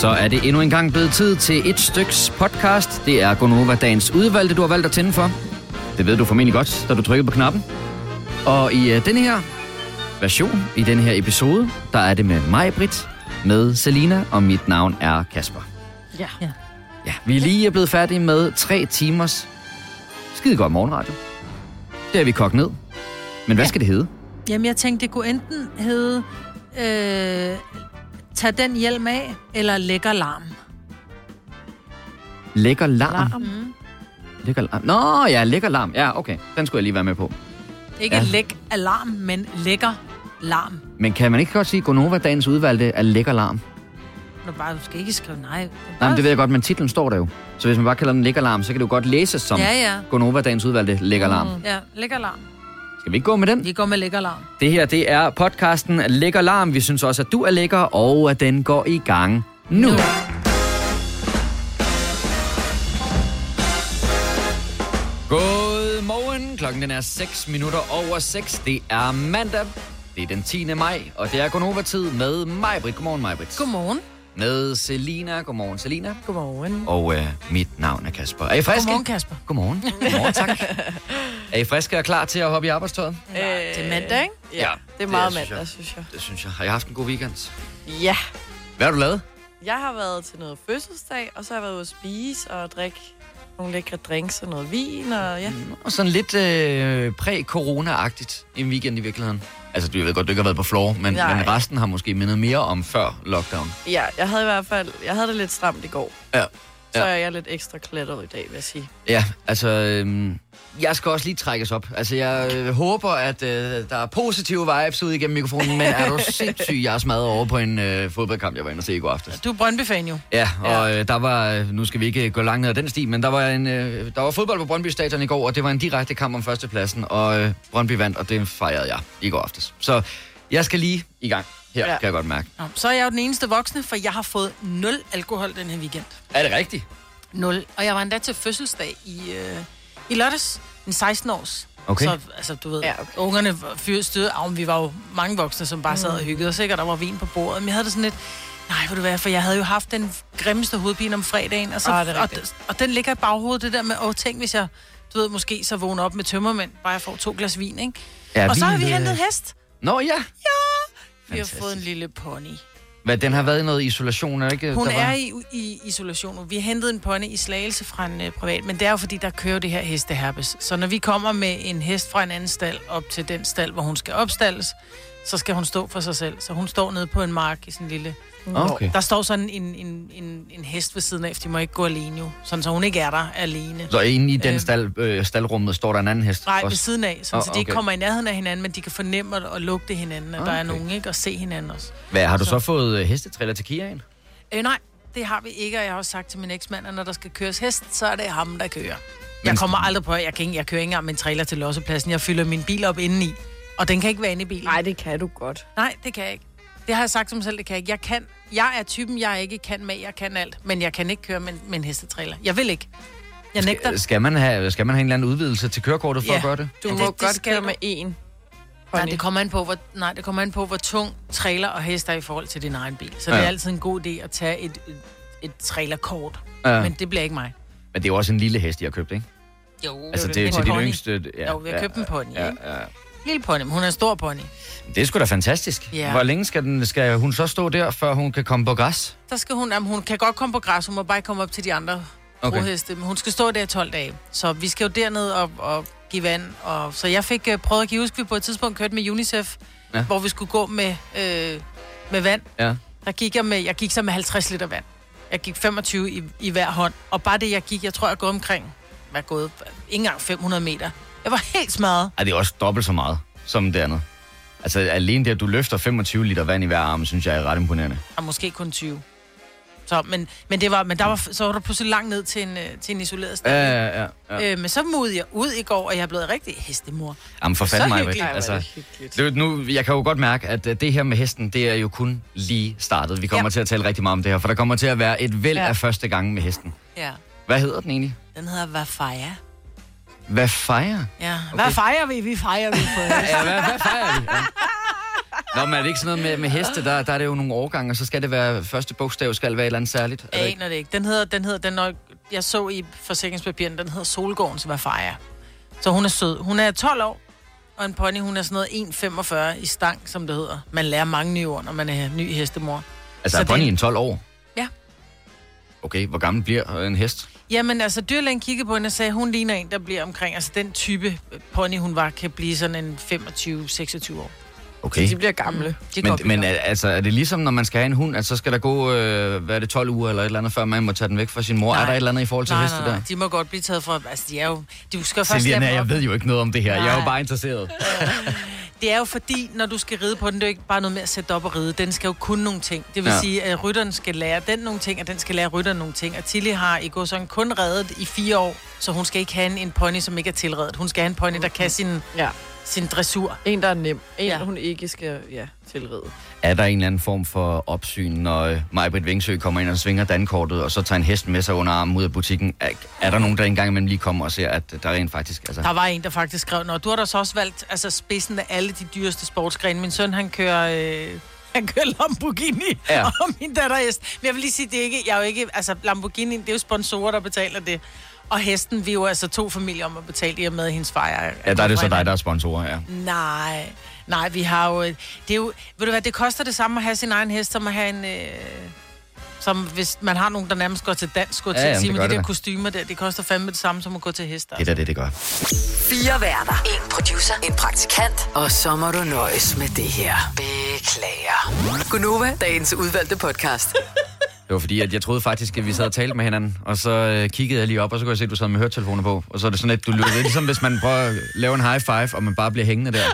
Så er det endnu en gang blevet tid til et styks podcast. Det er Gonova Dagens udvalgte, du har valgt at tænde for. Det ved du formentlig godt, da du trykker på knappen. Og i uh, denne her version, i denne her episode, der er det med mig, Britt, med Selina, og mit navn er Kasper. Ja. Ja. Ja, vi er lige blevet færdige med tre timers skide godt morgenradio. Det er vi kogt ned. Men hvad Ja. skal det hedde? Jamen, jeg tænkte, det kunne enten hedde... Øh, tag den hjelm af, eller lækker larm. Lækker larm. Larm. Mm. Lækker larm. Nå, ja, lækker larm. Ja, okay. Den skulle jeg lige være med på. Ikke Ja. læk alarm, men lækker larm. Men kan man ikke godt sige, Gonova dagens udvalgte er lækker larm? Du, bare, du skal ikke skrive nej. Nej, men det ved jeg godt, men titlen står der jo. Så hvis man bare kalder den lækker larm, så kan det jo godt læses som Ja, ja. Gonova dagens udvalgte lækker larm. Mm. Ja, lækker larm. Skal vi ikke gå med den? Vi går med lækker larm. Det her, det er podcasten Lækker Larm. Vi synes også, at du er lækker, og at den går i gang nu. Nu. Godmorgen. Klokken den er 6 minutter over 6. Det er mandag. Det er den 10. maj, og det er Gonova-tid med mig, Britt. Godmorgen, mig, Britt. Godmorgen. Med Selina. Godmorgen, Selina. Godmorgen. Og øh, mit navn er Kasper. Er I friske? Godmorgen, Kasper. Godmorgen. Godmorgen, tak. er I friske og klar til at hoppe i arbejdstøjet? Øh, det er mandag, ikke? Ja, Ja, det er meget det synes mandag, jeg. synes jeg. Det synes jeg. Har I haft en god weekend? Ja. Hvad har du lavet? Jeg har været til noget fødselsdag, og så har jeg været ude at spise og drikke nogle lækre drinks og noget vin, og ja. Og sådan lidt øh, præ-corona-agtigt en weekend i virkeligheden. Altså, du ved godt, du ikke har været på floor, men, Nej. men resten har måske mindet mere om før lockdown. Ja, jeg havde i hvert fald, jeg havde det lidt stramt i går. Ja. Så Ja. er jeg lidt ekstra klatret i dag, vil jeg sige. Ja, altså, øhm, jeg skal også lige trækkes op. Altså, jeg øh, håber, at øh, der er positive vibes ud igennem mikrofonen, men er du sindssyg, jeg er smadret over på en øh, fodboldkamp, jeg var inde og se i går aftes. Du er Brøndby-fan jo. Ja, og øh, der var, øh, nu skal vi ikke gå langt ned ad den sti, men der var, en, øh, der var fodbold på Brøndby Stadion i går, og det var en direkte kamp om førstepladsen, og øh, Brøndby vandt, og det fejrede jeg i går aftes. Så jeg skal lige i gang. Her ja. Ja. kan jeg godt mærke. Nå, så er jeg jo den eneste voksne, for jeg har fået 0 alkohol den her weekend. Er det rigtigt? 0. Og jeg var endda til fødselsdag i, øh, i lørdags. En 16 års. Okay. Så, altså, du ved, Ja, ja, okay. ungerne fyr støde af, vi var jo mange voksne, som bare sad og hyggede os, ikke? Og der var vin på bordet. Men jeg havde det sådan lidt, nej, ved du hvad, for jeg havde jo haft den grimmeste hovedpine om fredagen, og, så, Ah, det og, og, den ligger i baghovedet, det der med, åh, tænk, hvis jeg, du ved, måske så vågner op med tømmermænd, bare jeg får to glas vin, ikke? Ja, og så har vi hentet hest. Nå ja. Vi har fået en lille pony. Hvad, den har været i noget isolation, er ikke? Hun der var... er i, i isolation. Vi har hentet en pony i Slagelse fra en uh, privat, men det er jo fordi, der kører det her hesteherpes. Så når vi kommer med en hest fra en anden stald op til den stald, hvor hun skal opstalles, så skal hun stå for sig selv. Så hun står nede på en mark i sådan en lille... Okay. Der står sådan en, en, en, en hest ved siden af, for de må ikke gå alene jo. Sådan, så hun ikke er der alene. Så inde i den Øh. stald, øh, staldrummet står der en anden hest? Nej, ved også? siden af, sådan, oh, så de ikke okay. kommer i nærheden af hinanden, men de kan fornemme og, og lugte hinanden, at okay. der er Okay. nogen, ikke? Og se hinanden også. Hvad, har du så, Så- fået øh, hestetriller til Kiaen? Øh, nej, det har vi ikke, og jeg har også sagt til min eksmand, at når der skal køres hest, så er det ham, der kører. Jeg kommer aldrig på, jeg, kan jeg kører ikke engang en trailer til lossepladsen. Jeg fylder min bil op indeni, og den kan ikke være inde i bilen. Nej, det kan du godt. Nej, det kan jeg ikke. Det har jeg sagt til mig selv, det kan jeg ikke. Jeg, kan, jeg er typen, jeg ikke kan med, jeg kan alt, men jeg kan ikke køre med, med en hestetrailer. Jeg vil ikke. Jeg nægter. Skal, skal, man have, skal man have en eller anden udvidelse til kørekortet for Ja. at gøre det? Du Ja, må det- det, det godt skal køre du. med én Nej, det kommer an på, hvor, nej, det kommer an på, hvor tung trailer og hest er i forhold til din egen bil. Så ja. det Ja. er altid en god idé at tage et, et, et trailerkort. Ja. Men det bliver ikke mig. men det er jo også en lille hest, I har købt, ikke? Jo, Altså, det det er en til din yngste... Ja, Jo, vi har købt en pony, Ja, ikke? ja. Lille pony, men hun er en stor pony. Det er sgu da fantastisk. Ja. Hvor længe skal, den, skal hun så stå der, før hun kan komme på græs? Der skal hun, jamen, hun kan godt komme på græs, hun må bare ikke komme op til de andre Okay. roheste, men hun skal stå der i 12 dage. Så vi skal jo derned og, og give vand. Og, så jeg fik uh, prøvet at give, husk, vi på et tidspunkt kørte med UNICEF, Ja. ja. hvor vi skulle gå med, øh, med vand. Ja. Der gik jeg med, jeg gik så med 50 liter vand. Jeg gik 25 i, i hver hånd. Og bare det, jeg gik, jeg tror, jeg går omkring, hvad er gået, ikke engang 500 meter. Jeg var helt smadret. Ej, det er også dobbelt så meget som det andet. Altså, alene det, at du løfter 25 liter vand i hver arm, synes jeg er ret imponerende. Og måske kun 20. Så, men, men, det var, men der var, så var der pludselig langt ned til en, øh, til en isoleret Ja, stald. ja, ja. ja. Øh, men så modede jeg ud i går, og jeg er blevet rigtig hestemor. Jamen, for så fanden mig, hyggeligt. Altså, det det, er nu, jeg kan jo godt mærke, at øh, det her med hesten, det er jo kun lige startet. Vi kommer ja. Ja. til at tale rigtig meget om det her, for der kommer til at være et væld ja. Ja. af første gange med hesten. Ja. Hvad hedder den egentlig? Den hedder Vafaya. Hvad fejrer? Ja. Okay. Okay. Hvad fejrer vi? Vi fejrer vi på Ja, hvad, hvad fejrer vi? Ja. Nå, men er det ikke sådan noget med, med heste? Der, der er det jo nogle årgange, og så skal det være, første bogstav skal være et eller andet særligt. Er det Jeg ikke? aner det ikke. Den hedder, den hedder, den er, jeg så i forsikringspapiren, den hedder Solgården, som er fejre. Så hun er sød. Hun er 12 år, og en pony, hun er sådan noget 1,45 i stang, som det hedder. Man lærer mange nye ord, når man er ny hestemor. Altså, Så er ponyen det- 12 år? Okay, hvor gammel bliver en hest? Jamen, altså, dyrlægen kiggede på hende og sagde, hun ligner en, der bliver omkring, altså den type pony, hun var, kan blive sådan en 25-26 år. Okay. De bliver gamle. De kan Men, men er, altså, er det ligesom, når man skal have en hund, at så skal der gå, øh, hvad er det, 12 uger eller et eller andet, før man må tage den væk fra sin mor? Nej. Er der et eller andet i forhold til nej, heste nej, nej, der? de må godt blive taget fra, altså de er jo, de skal først Selina, jeg ved jo ikke noget om det her. Jeg er jo Nej. bare interesseret. Det er jo fordi, når du skal ride på den, det er jo ikke bare noget med at sætte op og ride. Den skal jo kunne nogle ting. Det vil Ja. ja. sige, at rytteren skal lære den nogle ting, og den skal lære rytteren nogle ting. Og Tilly har i går sådan kun reddet i fire år, så hun skal ikke have en, en pony, som ikke er tilredet. Hun skal have en pony, der kan sin, Ja. Sin dressur. En, der er nem. En, Ja. hun ikke skal ja, tilrede. Er der en eller anden form for opsyn, når øh, Majbrit Vingsø kommer ind og svinger dankortet, og så tager en hest med sig under armen ud af butikken? Er, er der nogen, der engang imellem lige kommer og ser, at der rent faktisk... Altså, Der var en, der faktisk skrev, Nå, du har da så også valgt altså, spidsen af alle de dyreste sportsgrene. Min søn, han kører... Øh, han kører Lamborghini, Ja. ja. og min datter er hest. Men jeg vil lige sige, det er ikke, jeg er jo ikke, altså Lamborghini, det er jo sponsorer, der betaler det. Og hesten, vi er jo altså to familier om at betale i og med, hendes far er... ja, der er det så dig, der er sponsorer, ja. Nej, nej, vi har jo... Det er jo... Ved du hvad, det koster det samme at have sin egen hest, som at have en... Øh, som hvis man har nogen, der nærmest går til dans, går til Ja, jamen, at sige gør de det der kostymer der, det koster fandme det samme som at gå til hest. Det er da det, det gør. Fire værter. En producer. En praktikant. Og så må du nøjes med det her. Beklager. Gunova, dagens udvalgte podcast. Det var fordi, at jeg troede faktisk, at vi sad og talte med hinanden, og så øh, kiggede jeg lige op, og så kunne jeg se, at du sad med høretelefoner på. Og så er det sådan lidt, du lyder er ligesom hvis man prøver at lave en high five, og man bare bliver hængende der.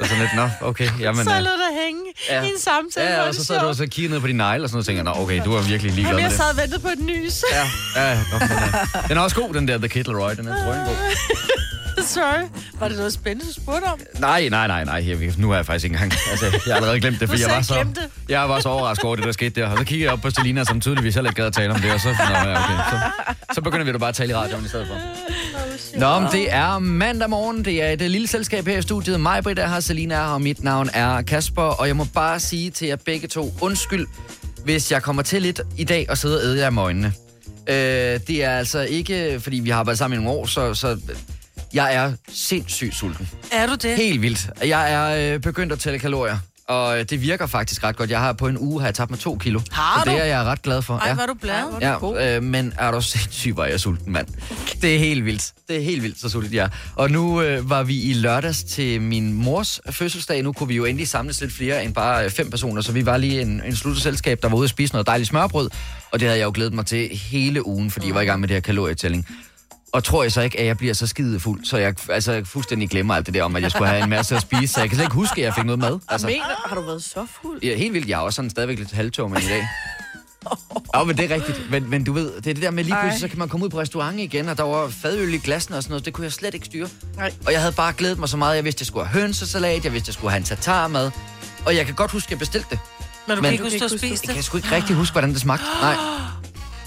Og sådan lidt, nå, okay, jamen... så øh, lå der hænge ja. ja. i en samtale. Ja, hvor og så sad du og så kiggede ned på din negle, og sådan noget, og tænker, nå, okay, du er virkelig ligeglad Jamen, jeg sad og ventede på et nys. Ja, ja, nå, den, er, den er også god, den der The Kittle Roy, den er drøngod. Sorry. Var det noget spændende, du spurgte om? Nej, nej, nej, nej, her, nu har jeg faktisk ikke engang, altså, jeg har allerede glemt det, for jeg var så, jeg var så overrasket over det, der skete der, og så kiggede jeg op på Stelina, som tydeligvis heller ikke gad at tale om det, og så, nå, okay, så, så begynder vi da bare at tale i radioen i stedet for. Nå, men det er mandag morgen, det er et øh, lille selskab her i studiet, mig, Britt er her, Selina er her, og mit navn er Kasper, og jeg må bare sige til jer begge to, undskyld, hvis jeg kommer til lidt i dag og sidder og æder jer med øjnene. Øh, det er altså ikke, fordi vi har arbejdet sammen i nogle år, så, så jeg er sindssygt sulten. Er du det? Helt vildt. Jeg er øh, begyndt at tælle kalorier, og øh, det virker faktisk ret godt. Jeg har på en uge har jeg tabt mig to kilo. Har så det du? er jeg ret glad for. Ej, var du glad? Ja, øh, men er du sindssyg, hvor er jeg sulten, mand. Det er helt vildt. Det er helt vildt, så sulten jeg er. Og nu øh, var vi i lørdags til min mors fødselsdag. Nu kunne vi jo endelig samles lidt flere end bare øh, fem personer, så vi var lige en, en sluttet selskab, der var ude at spise noget dejligt smørbrød. Og det havde jeg jo glædet mig til hele ugen, fordi jeg var i gang med det her kalorietælling. Og tror jeg så ikke, at jeg bliver så skide fuld, så jeg altså, fuldstændig glemmer alt det der om, at jeg skulle have en masse at spise. Så jeg kan slet ikke huske, at jeg fik noget mad. Altså. Mener, har du været så fuld? Ja, helt vildt. Jeg er også sådan stadigvæk lidt halvtømmer i dag. Ja, men det er rigtigt. Men, men du ved, det er det der med lige pludselig, Ej. så kan man komme ud på restaurant igen, og der var fadøl i glassene og sådan noget. Det kunne jeg slet ikke styre. Nej. Og jeg havde bare glædet mig så meget. Jeg vidste, jeg skulle have hønsesalat, jeg vidste, jeg skulle have en tatarmad. Og jeg kan godt huske, at jeg bestilte det. Men du Men- kan ikke huske, at spise Jeg kan det? sgu ikke rigtig huske, hvordan det smagte. Nej.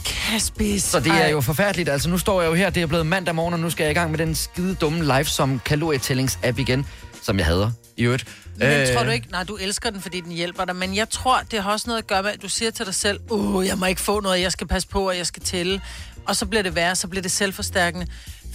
Kan spise. Så det er jo forfærdeligt. Altså, nu står jeg jo her, det er blevet mandag morgen, og nu skal jeg i gang med den skide dumme live som kalorietællings-app igen, som jeg hader i øvrigt. Men Øh, tror du ikke, nej, du elsker den, fordi den hjælper dig, men jeg tror, det har også noget at gøre med, at du siger til dig selv, uh, jeg må ikke få noget, jeg skal passe på, og jeg skal tælle. Og så bliver det værre, så bliver det selvforstærkende.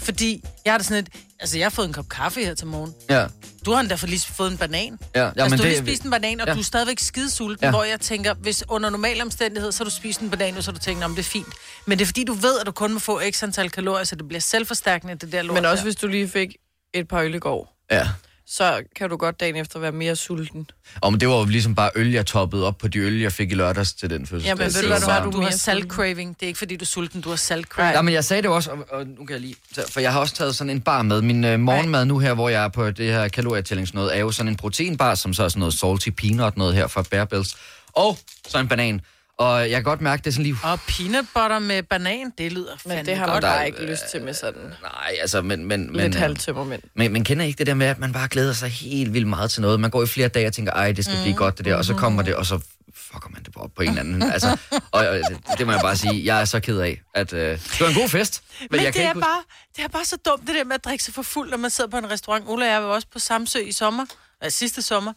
Fordi jeg har det sådan et, altså jeg har fået en kop kaffe her til morgen. Ja, Du har endda for lige fået en banan. ja, ja altså, men du har det... lige spist en banan, og ja. du er stadigvæk skidesulten, Ja. hvor jeg tænker, hvis under normale omstændigheder, så har du spist en banan, og så har du tænkt, om det er fint. Men det er fordi, du ved, at du kun må få x antal kalorier, så det bliver selvforstærkende, det der lort Men også der. hvis du lige fik et par øl i går, Ja. Så kan du godt dagen efter være mere sulten. Og men det var jo ligesom bare øl, jeg toppede op på de øl, jeg fik i lørdags til den fødselsdag. Jamen, ved du hvad, du du har mere salt sulten. craving. Det er ikke fordi, du er sulten, du har salt craving. Ja, men jeg sagde det også, og, og nu kan jeg lige... For jeg har også taget sådan en bar med. Min øh, morgenmad nu her, hvor jeg er på det her kalorietællingsnød, er jo sådan en proteinbar, som så er sådan noget salty peanut noget her fra Bear Bells. Og så en banan. Og jeg kan godt mærke, det er sådan lige... Og peanut butter med banan, det lyder Men det har man godt. bare ikke lyst til med sådan Nej, altså, men... men, men lidt øh, halvtømmermænd. Men, men kender ikke det der med, at man bare glæder sig helt vildt meget til noget? Man går i flere dage og tænker, ej, det skal blive godt det der, og så kommer det, og så fucker man det bare op på en eller anden. Altså, og, og det må jeg bare sige, jeg er så ked af, at øh, det var en god fest. Men, Men jeg det kan er, ikke bare, det er bare så dumt, det der med at drikke sig for fuld, når man sidder på en restaurant. Ulla og jeg var også på Samsø i sommer, øh, sidste sommer,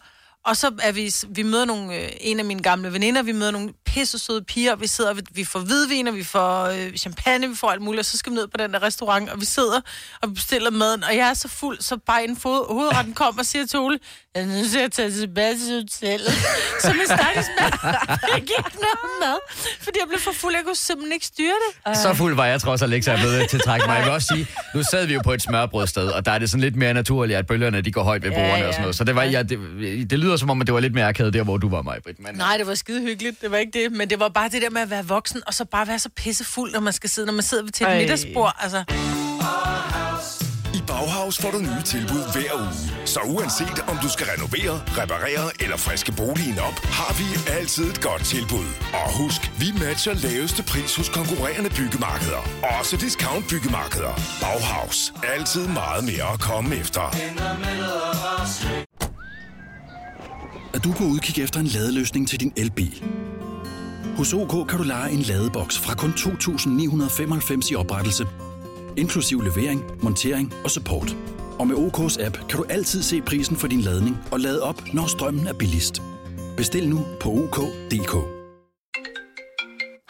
og så er vi, vi møder nogle, øh, en af mine gamle veninder, vi møder nogle pisse søde piger, og vi sidder, vi, vi får hvidvin, og vi får øh, champagne, vi får alt muligt, og så skal vi ned på den der restaurant, og vi sidder og bestiller maden, og jeg er så fuld, så bare en fod, hovedretten kommer og siger til Ole, jeg er nødt til at tage tilbage til hotellet. Så min stakkels mand, jeg gik ikke noget mad, fordi jeg blev for fuld, jeg kunne simpelthen ikke styre det. Så fuld var jeg trods alt ikke, så jeg blev til at trække mig. Jeg vil også sige, nu sad vi jo på et smørbrødsted, og der er det sådan lidt mere naturligt, at bølgerne de går højt ved bordene ja. og sådan noget. Så det, var, ja, det, det lyder som om, at det var lidt mere akavet der, hvor du var, mig, Britt. Men, Nej, det var skide hyggeligt, det var ikke det, men det var bare det der med at være voksen, og så bare være så pissefuld, når man skal sidde, når man sidder til et Ej. middagsbord, altså. I Bauhaus får du nye tilbud hver uge. Så uanset om du skal renovere, reparere eller friske boligen op, har vi altid et godt tilbud. Og husk, vi matcher laveste pris hos konkurrerende byggemarkeder. Også discount byggemarkeder. Bauhaus. Altid meget mere at komme efter. At du er på udkig efter en ladeløsning til din elbil. Hos OK kan du lege en ladeboks fra kun 2.995 i oprettelse, inklusiv levering, montering og support. Og med OK's app kan du altid se prisen for din ladning og lade op, når strømmen er billigst. Bestil nu på OK.dk.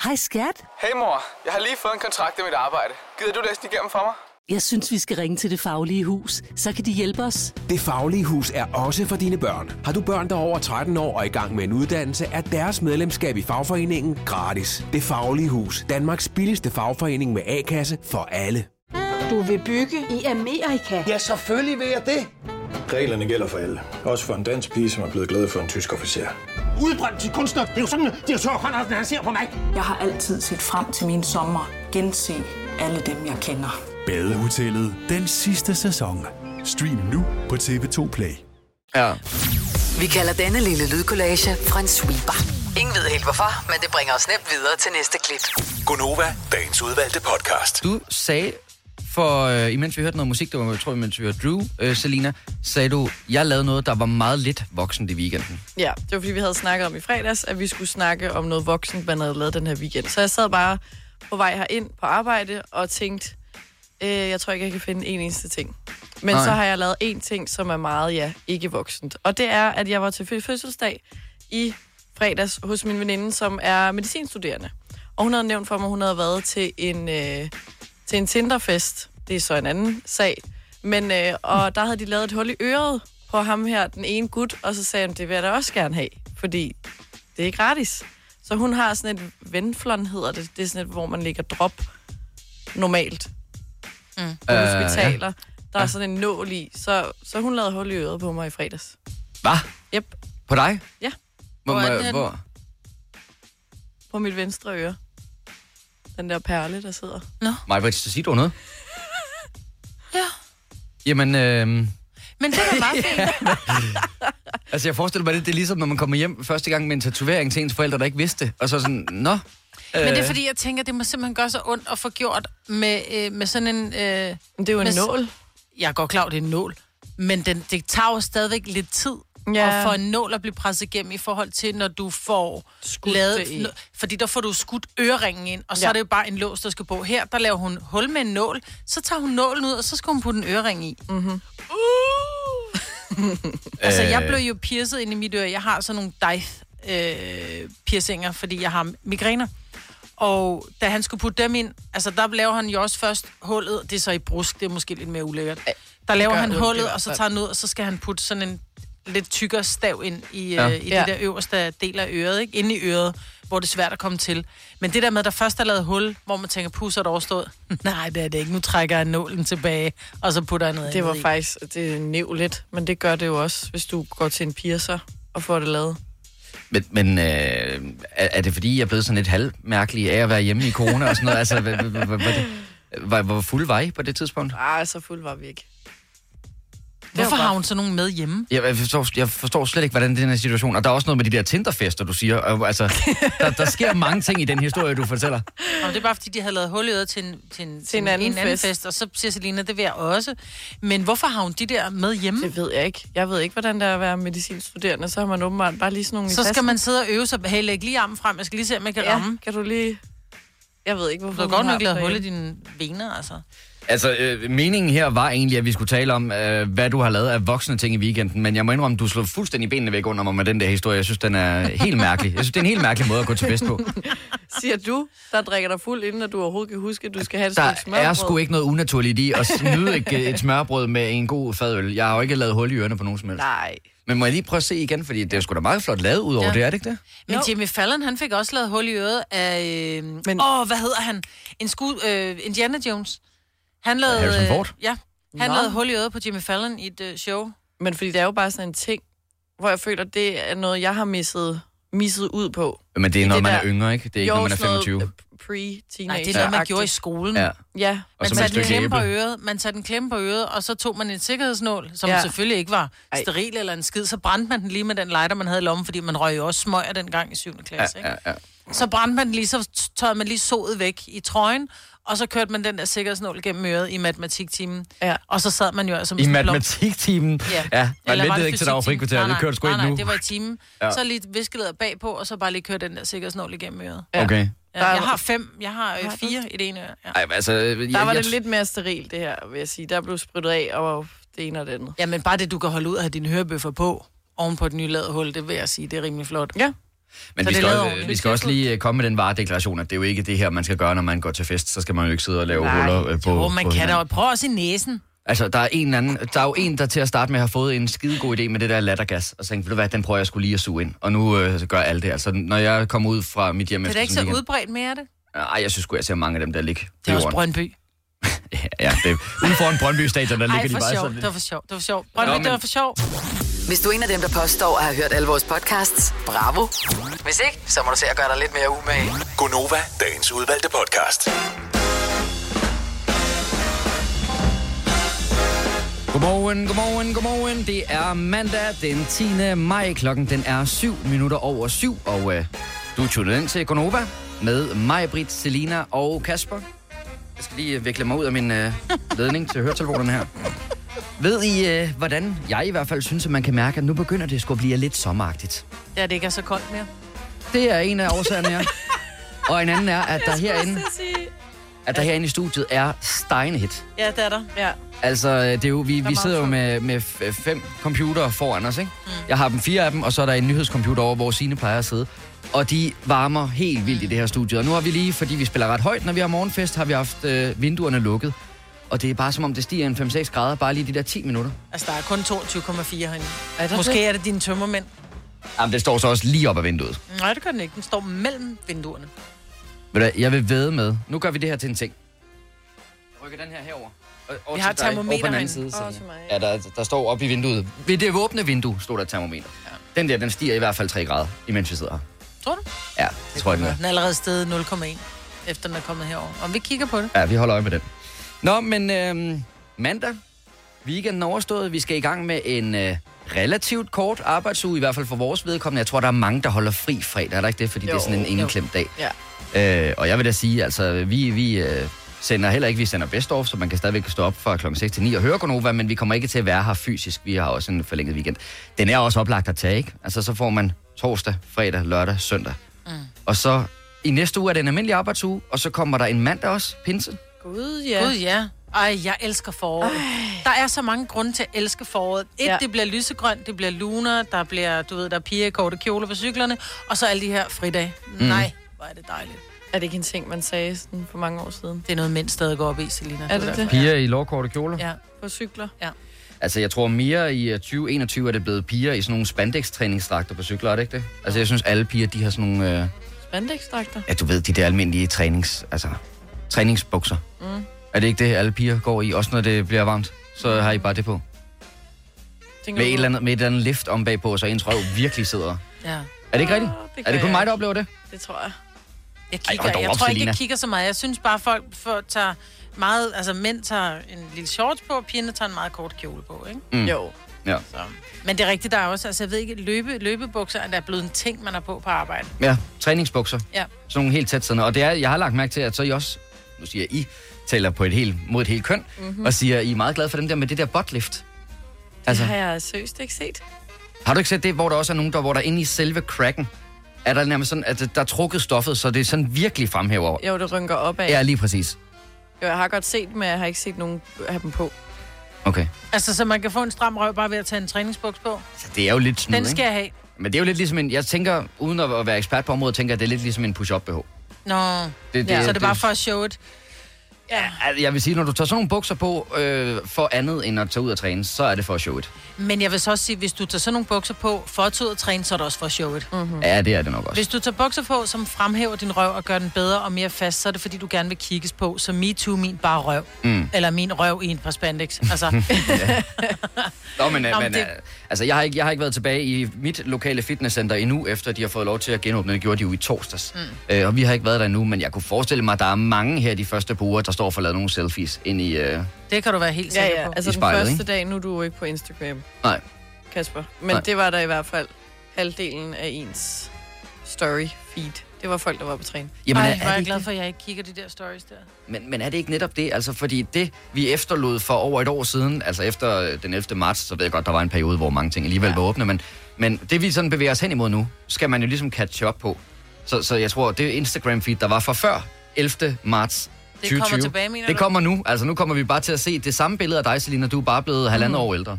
Hej skat. Hey mor, jeg har lige fået en kontrakt i mit arbejde. Gider du læse den igennem for mig? Jeg synes, vi skal ringe til Det Faglige Hus. Så kan de hjælpe os. Det Faglige Hus er også for dine børn. Har du børn, der er over 13 år og i gang med en uddannelse, er deres medlemskab i fagforeningen gratis. Det Faglige Hus. Danmarks billigste fagforening med A-kasse for alle. Du vil bygge i Amerika? Ja, selvfølgelig vil jeg det. Reglerne gælder for alle. Også for en dansk pige, som er blevet glad for en tysk officer. Udbrændt til kunstner. Det er jo sådan, at direktør Conradsen, han ser på mig. Jeg har altid set frem til min sommer. Gense alle dem, jeg kender. Badehotellet den sidste sæson. Stream nu på TV2 Play. Ja. Vi kalder denne lille lydkollage en sweeper. Ingen ved helt hvorfor, men det bringer os nemt videre til næste klip. Gonova, dagens udvalgte podcast. Du sagde, for øh, imens vi hørte noget musik, det var, jeg tror, imens vi hørte Drew, øh, Selina, sagde du, jeg lavede noget, der var meget lidt voksent i weekenden. Ja, det var fordi, vi havde snakket om i fredags, at vi skulle snakke om noget voksent, man havde lavet den her weekend. Så jeg sad bare på vej herind på arbejde og tænkte, øh, jeg tror ikke, jeg kan finde en eneste ting. Men Nej. så har jeg lavet en ting, som er meget, ja, ikke voksent. Og det er, at jeg var til fø- fødselsdag i fredags hos min veninde, som er medicinstuderende. Og hun havde nævnt for mig, at hun havde været til en, øh, til en Tinderfest. Det er så en anden sag. Men, øh, og der havde de lavet et hul i øret på ham her, den ene gut, og så sagde hun, det vil jeg da også gerne have, fordi det er gratis. Så hun har sådan et venflon, hedder det. Det er sådan et, hvor man lægger drop normalt Mm. på Øh, hospitaler. ja. Der er sådan en nål i. Så, så hun lavede hul i øret på mig i fredags. Hvad? Yep, På dig? Ja. Hvor, Hvor er den hvor? på mit venstre øre. Den der perle, der sidder. Mig, Britt, så siger du noget? Ja. Jamen, øh, Men det er da meget fint. altså jeg forestiller mig, det, det er ligesom, når man kommer hjem første gang med en tatovering til ens forældre, der ikke vidste det. Og så sådan, nå. Men det er øh, fordi, jeg tænker, det må simpelthen gøre så ondt at få gjort med, øh, med sådan en... Øh, det er jo en med nål. Jeg er godt klar, det er en nål. Men den, det tager jo stadigvæk lidt tid Ja. at få en nål at blive presset igennem i forhold til, når du får Skudt lavet... i. Fordi der får du skudt øreringen ind, og så Ja. er det jo bare en lås, der skal på. Her, der laver hun hul med en nål, så tager hun nålen ud, og så skal hun putte en ørering i. Mm-hmm. Uh! altså, jeg blev jo piercet ind i mit øre. Jeg har sådan nogle dive øh, piercinger, fordi jeg har migræner. Og da han skulle putte dem ind, altså der laver han jo også først hullet, det er så i brusk, det er måske lidt mere ulækkert. Der laver han hullet, og så tager han ud, og så skal han putte sådan en lidt tykkere stav ind i, Ja. øh, i Ja. det der øverste del af øret, ikke? Inde i øret, hvor det er svært at komme til. Men det der med, at der først er lavet hul, hvor man tænker, pusser det overstået. Nej, det er det ikke. Nu trækker jeg nålen tilbage, og så putter jeg noget Det var i. faktisk det er nævligt, men det gør det jo også, hvis du går til en piercer og får det lavet. Men, men øh, er, er det fordi, jeg er blevet sådan lidt halvmærkelig af at være hjemme i corona og sådan noget? Altså, hvad- var, hvor fuld var I på det tidspunkt? Nej, så fuld var vi ikke. Hvorfor har hun så nogen med hjemme? Jeg, jeg, forstår, jeg forstår slet ikke, hvordan den her situation. Og der er også noget med de der Tinderfester, du siger. Og, altså, der, der sker mange ting i den historie, du fortæller. Og det er bare, fordi de havde lavet hul i øret til en, til en, til en anden en anden fest. fest. Og så siger Selina, det vil jeg også. Men hvorfor har hun de der med hjemme? Det ved jeg ikke. Jeg ved ikke, hvordan det er at være medicinstuderende. Så har man åbenbart bare lige sådan nogle Så skal man sidde og øve sig. Hey, læg lige armen frem. Jeg skal lige se, om jeg kan Ja, ramme. kan du lige... Jeg ved ikke, hvorfor Du har godt nok lavet hul i dine vener, altså. Altså, øh, meningen her var egentlig, at vi skulle tale om, øh, hvad du har lavet af voksne ting i weekenden, men jeg må indrømme, du slår fuldstændig benene væk under mig med den der historie. Jeg synes, den er helt mærkelig. Jeg synes, det er en helt mærkelig måde at gå til fest på. Siger du, der drikker dig fuld, inden at du overhovedet kan huske, at du skal have et Der stykke smørbrød? er sgu ikke noget unaturligt i at snyde et, et smørbrød med en god fadøl. Jeg har jo ikke lavet hul i ørerne på nogen som helst. Nej. Men må jeg lige prøve at se igen, fordi det er sgu da meget flot lavet ud over Ja. det, er det ikke det? Men Jimmy Fallon, han fik også lavet hul i øret af... Øh, Men... Åh, hvad hedder han? En skud... Øh, Indiana Jones. Han lavede... Harrison øh, Ford? Ja. Han Nå. lavede hul i øret på Jimmy Fallon i et øh, show. Men fordi det er jo bare sådan en ting, hvor jeg føler, det er noget, jeg har misset, misset ud på. Men det er, når det man er der- yngre, ikke? Det er ikke, når man er sådan noget 25. Pre-teenage. Nej, det er noget, man gjorde i skolen. Ja. Ja. Man satte en stykke klemme på øret, man satte en klemme på øret, og så tog man en sikkerhedsnål, som Ja. selvfølgelig ikke var Ej. steril eller en skid. Så brændte man den lige med den lighter, man havde i lommen, fordi man røg jo også smøger dengang i 7. klasse. Ja, Ikke? ja, ja. Så brændte man den lige, så tørrede man lige sodet væk i trøjen, og så kørte man den der sikkerhedsnål gennem øret i matematiktimen. Ja. Og så sad man jo altså I matematiktimen. Ja. ja man ventede det ikke til der frikvarter. Nej, Det kørte sgu nej, ikke nej, nu. det var i timen. Ja. Ja. Så lige viskeleder bagpå, og så bare lige køre den der sikkerhedsnål igennem øret. Okay. Ja, jeg har fem, jeg har øh, fire i det ene øre. Ja. Ej, altså, jeg, Der var jeg, det lidt mere sterilt, det her, vil jeg sige. Der blev sprittet af, og det ene og det andet. ja, men bare det, du kan holde ud af dine hørebøffer på, oven på et nylavet hul, det vil jeg sige, det er rimelig flot. Ja. Men Så vi det skal, også, ordentligt. vi skal også lige øh, komme med den varedeklaration, at det er jo ikke det her, man skal gøre, når man går til fest. Så skal man jo ikke sidde og lave Nej. huller øh, på Jo, man på kan da prøve også i næsen. Altså, der er, en anden, der er jo en, der til at starte med har fået en skide god idé med det der lattergas, og så tænkte, ved du hvad, den prøver jeg skulle lige at suge ind. Og nu øh, gør alle det. Altså, når jeg kommer ud fra mit hjem Det er da ikke så en weekend- udbredt mere, er det? Ej, jeg synes sgu, jeg ser mange af dem, der ligger Det er også. Brøndby. Ja, det er ude foran Brøndby Stadion, der Ej, ligger de for bare sjov. sådan. Det var for sjov. Det var for sjov. Brøndby, Nå, det men- var for sjov. Hvis du er en af dem, der påstår at have hørt alle vores podcasts, bravo. Hvis ikke, så må du se at gøre dig lidt mere umage. Gonova, dagens udvalgte podcast. Godmorgen, godmorgen, godmorgen. Det er mandag den 10. maj. Klokken den er 7 minutter over 7, og øh, du er tunet ind til Gonova med mig, Britt, Selina og Kasper. Jeg skal lige øh, vikle mig ud af min øh, ledning til høretelefonerne her. Ved I, øh, hvordan jeg i hvert fald synes, at man kan mærke, at nu begynder det sgu at blive lidt sommeragtigt? Ja, det ikke er så koldt mere. Det er en af årsagerne, ja. Og en anden er, at der herinde, at der herinde i studiet er steinhit. Ja, det er der. Ja. Altså, det er jo, vi, vi sidder jo med, med f- fem computere foran os, ikke? Mm. Jeg har dem fire af dem, og så er der en nyhedscomputer over, hvor Signe plejer at sidde. Og de varmer helt vildt i det her studie. Og nu har vi lige, fordi vi spiller ret højt, når vi har morgenfest, har vi haft øh, vinduerne lukket. Og det er bare som om, det stiger en 5-6 grader, bare lige de der 10 minutter. Altså, der er kun 22,4 herinde. Er der Måske det? er det dine tømmermænd. Jamen, det står så også lige op ad vinduet. Nej, det gør den ikke. Den står mellem vinduerne. Ved du, hvad, jeg vil væde med. Nu gør vi det her til en ting. Jeg rykker den her herover. Vi har termometer på den anden herinde. side. Så. til mig. Ja, der, der står oppe i vinduet. Ved det åbne vindue stod der et termometer. Ja. Den der, den stiger i hvert fald 3 grader, imens vi sidder her. Tror du? Ja, det tror jeg, den er. Den er allerede stedet 0,1, efter den er kommet herover. Og vi kigger på det. Ja, vi holder øje med den. Nå, men øhm, mandag, weekenden overstået. Vi skal i gang med en øh, relativt kort arbejdsuge, i hvert fald for vores vedkommende. Jeg tror, der er mange, der holder fri fredag, er der ikke det? Fordi jo, det er sådan en jo. indeklemt dag. Ja. Øh, og jeg vil da sige, altså, vi, vi øh, sender heller ikke, vi sender best of, så man kan stadigvæk stå op fra klokken 6 til 9 og høre Gonova, men vi kommer ikke til at være her fysisk. Vi har også en forlænget weekend. Den er også oplagt at tage, ikke? Altså, så får man torsdag, fredag, lørdag, søndag. Mm. Og så i næste uge er det en almindelig arbejdsuge, og så kommer der en mandag også, pinse. Gud, Ja. Gud, ja. Ej, jeg elsker foråret. Ej. Der er så mange grunde til at elske foråret. Et, Ja. det bliver lysegrønt, det bliver luner, der bliver, du ved, der er piger i korte kjoler på cyklerne, og så alle de her fridage. Mm. Nej, hvor er det dejligt. Er det ikke en ting, man sagde sådan for mange år siden? Det er noget, mænd stadig går op i, Selina. Er det det? Piger i lovkorte kjoler. Ja. På cykler? Ja. Altså, jeg tror mere i øh, 2021 er det blevet piger i sådan nogle spandex-træningsdragter på cykler, er det ikke det? Altså, jeg synes, alle piger, de har sådan nogle... Øh, Spandexdragter? ja, du ved, de der almindelige trænings... Altså, træningsbukser. Mm. Er det ikke det, alle piger går i? Også når det bliver varmt, så har I bare det på. Tænker Med et, eller andet, med et eller andet lift om bagpå, så ens røv virkelig sidder. Ja. Er det ikke rigtigt? det Er det kun mig, der oplever det? Det tror jeg. Jeg Ej, kigger, dog jeg op, tror ikke, jeg kigger så meget. Jeg synes bare, folk får, tager meget... Altså, mænd tager en lille shorts på, og pigerne tager en meget kort kjole på, ikke? Mm. Jo. Ja. Så. Men det er rigtigt, der er også... Altså, jeg ved ikke, løbe, løbebukser er der blevet en ting, man har på på arbejde. Ja, træningsbukser. Ja. Sådan nogle helt tæt siddende. Og det er, jeg har lagt mærke til, at så er I også, nu siger jeg I, taler på et helt, mod et helt køn, Mhm. mm-hmm. og siger, I er meget glade for dem der med det der buttlift. Altså. Det har jeg seriøst ikke set. Har du ikke set det, hvor der også er nogen, der, hvor der inde i selve cracken, er der nærmest sådan, at der er trukket stoffet, så det er sådan virkelig fremhæver. Jo, det rynker opad. Ja, lige præcis. Jo, jeg har godt set dem, men jeg har ikke set nogen have dem på. Okay. Altså, så man kan få en stram røv bare ved at tage en træningsbuks på? Så det er jo lidt snyd, Den skal ikke? jeg have. Men det er jo lidt ligesom en... Jeg tænker, uden at være ekspert på området, tænker jeg, det er lidt ligesom en push-up BH. Nå, Det- det, det- ja, så det er bare for at show it. Ja. Altså, Jeg vil sige, når du tager sådan nogle bukser på øh, for andet end at tage ud og træne, så er det for at show it. Men jeg vil så også sige, hvis du tager sådan nogle bukser på for at tage ud og træne, så er det også for at show it. Mm-hmm. Ja, det er det nok også. Hvis du tager bukser på, som fremhæver din røv og gør den bedre og mere fast, så er det fordi, du gerne vil kigges på. Så me too, min bare røv. Mm. Eller min røv i en par spandex. Altså, Nå, men, Nå, Nå, men men det- det... altså, jeg, har ikke, jeg har ikke været tilbage i mit lokale fitnesscenter endnu, efter de har fået lov til at genåbne. Det gjorde de jo i torsdags. Mm. Øh, og vi har ikke været der endnu, men jeg kunne forestille mig, at der er mange her de første par uger, der står for at lave nogle selfies ind i... Øh... det kan du være helt Ja, sikker ja. på. Altså I den spejlet, første ikke? dag, nu er du jo ikke på Instagram, Nej. Kasper. Men Nej. det var der i hvert fald halvdelen af ens story feed. Det var folk, der var på træne. Jamen, Ej, er, er jeg glad for, at jeg ikke kigger de der stories der. Men, men er det ikke netop det? Altså, fordi det, vi efterlod for over et år siden, altså efter øh, den 11. marts, så ved jeg godt, der var en periode, hvor mange ting alligevel ja. var åbne, men, men det vi sådan bevæger os hen imod nu, skal man jo ligesom catch up på. Så, så jeg tror, det Instagram-feed, der var fra før 11. marts Det kommer 2020, tilbage, mener det du? kommer nu. Altså, nu kommer vi bare til at se det samme billede af dig, Selina. Du er bare blevet halvandet år ældre.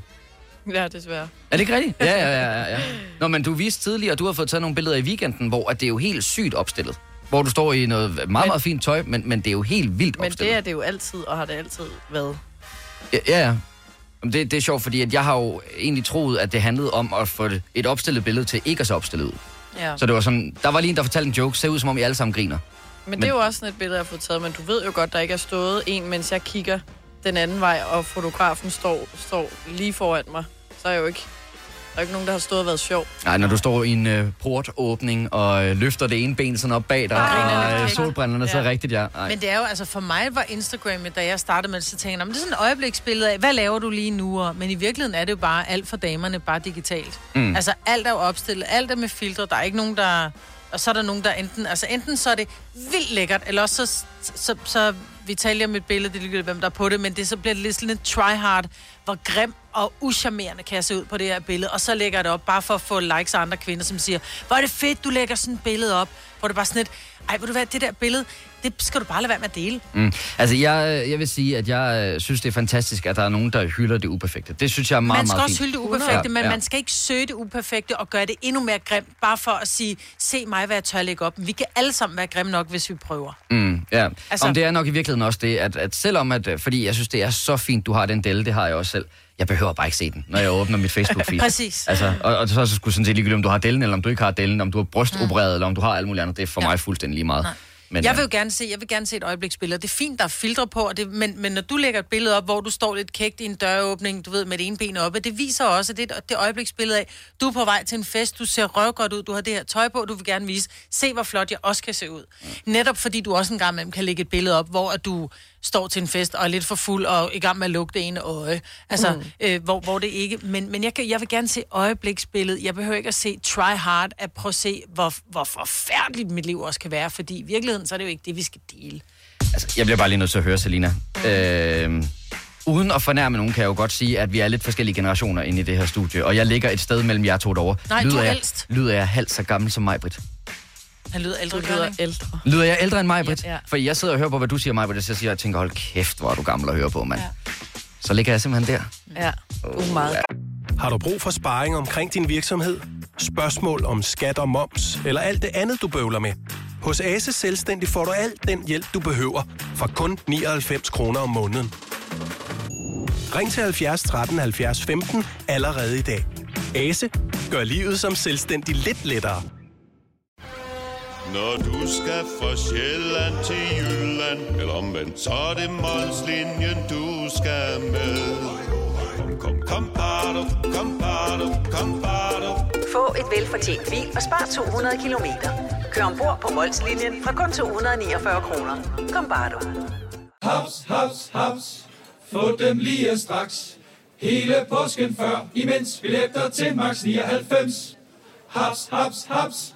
Ja, desværre. Er det ikke rigtigt? Ja, ja, ja, ja, ja. Nå, men du viste tidligere, at du har fået taget nogle billeder i weekenden, hvor at det er jo helt sygt opstillet. Hvor du står i noget meget, meget fint tøj, men, men det er jo helt vildt Men opstillet. det er det jo altid, og har det altid været. Ja, ja. ja. Jamen, Det, det er sjovt, fordi at jeg har jo egentlig troet, at det handlede om at få et opstillet billede til ikke at se opstillet ud. Ja. Så det var sådan, der var lige en, der fortalte en joke, ser ud som om I alle sammen griner. Men, men det er jo også sådan et billede, jeg har fået taget, men du ved jo godt, der ikke er stået en, mens jeg kigger den anden vej, og fotografen står, står lige foran mig. Så er jeg jo ikke... Der er ikke nogen, der har stået og været sjov. Nej, når du står i en øh, portåbning og øh, løfter det ene ben sådan op bag dig, Ej, og øh, solbrænderne, så Ja. rigtigt, ja. Ej. Men det er jo, altså for mig var Instagram, da jeg startede med det, så tænkte jeg, "Nå, men det er sådan et øjebliksbillede af, hvad laver du lige nu? Og- Men i virkeligheden er det jo bare alt for damerne, bare digitalt. Mm. Altså alt er jo opstillet, alt er med filtre, der er ikke nogen, der... Og så er der nogen, der enten... Altså enten så er det vildt lækkert, eller også så, så, så vi taler om et billede, det ligegyldigt, hvem der er på det, men det så bliver det lidt sådan en tryhard, hvor grim og uschammerende kan jeg se ud på det her billede, og så lægger jeg det op, bare for at få likes af andre kvinder, som siger, hvor er det fedt, du lægger sådan et billede op, hvor det bare sådan et, ej, vil du være, det der billede, det skal du bare lade være med at dele. Mm. Altså, jeg, jeg vil sige, at jeg øh, synes, det er fantastisk, at der er nogen, der hylder det uperfekte. Det synes jeg er meget, man skal meget også fint. hylde det uperfekte, men ja. man skal ikke søge det uperfekte og gøre det endnu mere grimt, bare for at sige, se mig, hvad jeg tør lægge op. Vi kan alle sammen være grimme nok, hvis vi prøver. Mm, ja, Altså-. Om det er nok i virkeligheden også det, at, at selvom at, øh, fordi jeg synes, det er så fint, du har den delle, det har jeg også selv. Jeg behøver bare ikke se den, når jeg åbner mit Facebook-feed. Præcis. Altså, og, og så det sgu sådan set ligegyldigt, om du har dellen, eller om du ikke har dellen, om du har brystopereret, mm. eller om du har alt muligt andet. Det er for ja. mig fuldstændig lige meget. Men, jeg vil jo gerne se, jeg vil gerne se et øjebliksbillede. Det er fint, der er filtre på, og det, men, men når du lægger et billede op, hvor du står lidt kægt i en døråbning, du ved, med det ene ben oppe, det viser også, at det er det øjebliksbillede af, du er på vej til en fest, du ser røvgodt ud, du har det her tøj på, du vil gerne vise, se hvor flot jeg også kan se ud. Netop fordi du også en gang imellem kan lægge et billede op, hvor at du står til en fest og er lidt for fuld og i gang med at lukke det ene øje. Altså, mm. øh, hvor, hvor det ikke... Men, men jeg, kan, jeg vil gerne se øjebliksbilledet. Jeg behøver ikke at se try hard, at prøve at se, hvor, hvor forfærdeligt mit liv også kan være, fordi i virkeligheden, så er det jo ikke det, vi skal dele. Altså, jeg bliver bare lige nødt til at høre, Selina. Øh, uden at fornærme nogen, kan jeg jo godt sige, at vi er lidt forskellige generationer inde i det her studie, og jeg ligger et sted mellem jer to derovre. Nej, du er jeg, ældst. Lyder jeg halvt så gammel som mig, Britt? Han lyder ældre, Du lyder ikke? ældre. Lyder jeg ældre end mig, Britt? Ja, ja. For jeg sidder og hører på, hvad du siger, mig, Britt, og så siger jeg, tænker, hold kæft, hvor er du gammel at høre på, mand. Ja. Så ligger jeg simpelthen der. Ja, er meget. Har du brug for sparring omkring din virksomhed? Spørgsmål om skat og moms, eller alt det andet, du bøvler med? Hos Ase Selvstændig får du alt den hjælp, du behøver, for kun 99 kroner om måneden. Ring til 70 13 70 15 allerede i dag. Ase gør livet som selvstændig lidt lettere. Når du skal fra Sjælland til Jylland Eller omvendt, så er det Molslinjen, du skal med Kom, kom, kom, bado, kom, bado, kom, bado. Få et velfortjent bil og spar 200 kilometer. Kør ombord på Molslinjen fra kun 249 kroner. Kom bare du. Haps, haps, haps. Få dem lige straks. Hele påsken før, imens billetter til max 99. Haps, haps, haps.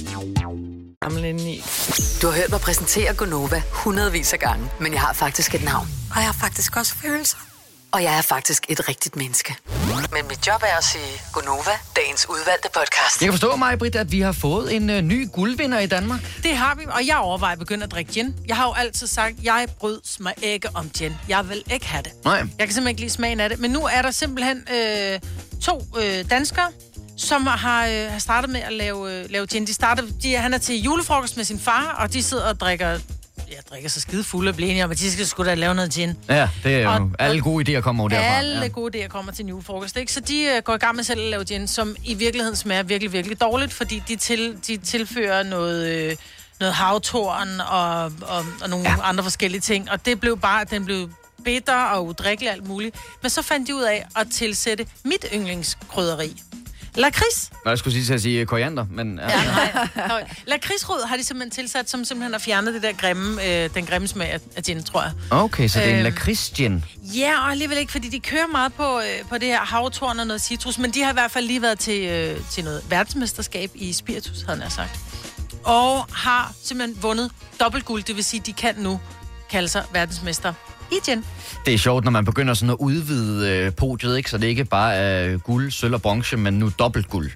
Gammel indeni. Du har hørt mig præsentere Gonova hundredvis af gange, men jeg har faktisk et navn. Og jeg har faktisk også følelser. Og jeg er faktisk et rigtigt menneske. Men mit job er at sige Gonova, dagens udvalgte podcast. Jeg kan forstå mig, Britt, at vi har fået en uh, ny guldvinder i Danmark. Det har vi, og jeg overvejer at begynde at drikke gin. Jeg har jo altid sagt, at jeg brød mig ikke om gin. Jeg vil ikke have det. Nej. Jeg kan simpelthen ikke lide smagen af det. Men nu er der simpelthen øh, to øh, danskere, som har, øh, har startet med at lave, øh, lave gin. De startede, de, han er til julefrokost med sin far, og de sidder og drikker jeg drikker så skide fulde og bliver enige om, at de skal sgu da lave noget gin. Ja, det er jo Og- alle gode idéer kommer jo derfra. Alle ja. gode idéer kommer til en julefrokost, ikke? Så de øh, går i gang med selv at lave gin, som i virkeligheden smager virkelig, virkelig dårligt, fordi de, til, de tilfører noget, øh, noget havtorn og, og, og nogle ja. andre forskellige ting. Og det blev bare, den blev bitter og udrikkelig alt muligt. Men så fandt de ud af at tilsætte mit yndlingskrydderi. Lakrids. Nå, Jeg skulle sige til at sige koriander, men... Ja. Nej. nej. Lakridsrød har de simpelthen tilsat, som simpelthen har fjernet det der grimme, øh, den grimme smag af, af gin, tror jeg. Okay, så det er en Øhm, lakridsgin. Ja, og alligevel ikke, fordi de kører meget på, øh, på det her havtorn og noget citrus, men de har i hvert fald lige været til, øh, til noget verdensmesterskab i spiritus, havde jeg sagt. Og har simpelthen vundet dobbelt guld, det vil sige, de kan nu kalde sig verdensmester i gin. Det er sjovt, når man begynder sådan at udvide øh, podiet, ikke? Så det ikke bare er guld, sølv og bronze, men nu dobbelt guld.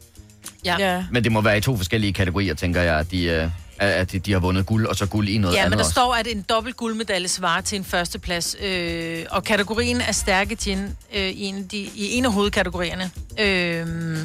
Ja. ja. Men det må være i to forskellige kategorier, tænker jeg, at de, øh, at de, de har vundet guld, og så guld i noget Ja, andet men der også. står, at en dobbelt guldmedalje svarer til en førsteplads. Øh, og kategorien er stærke gin øh, i, en de, i en af hovedkategorierne. Øh,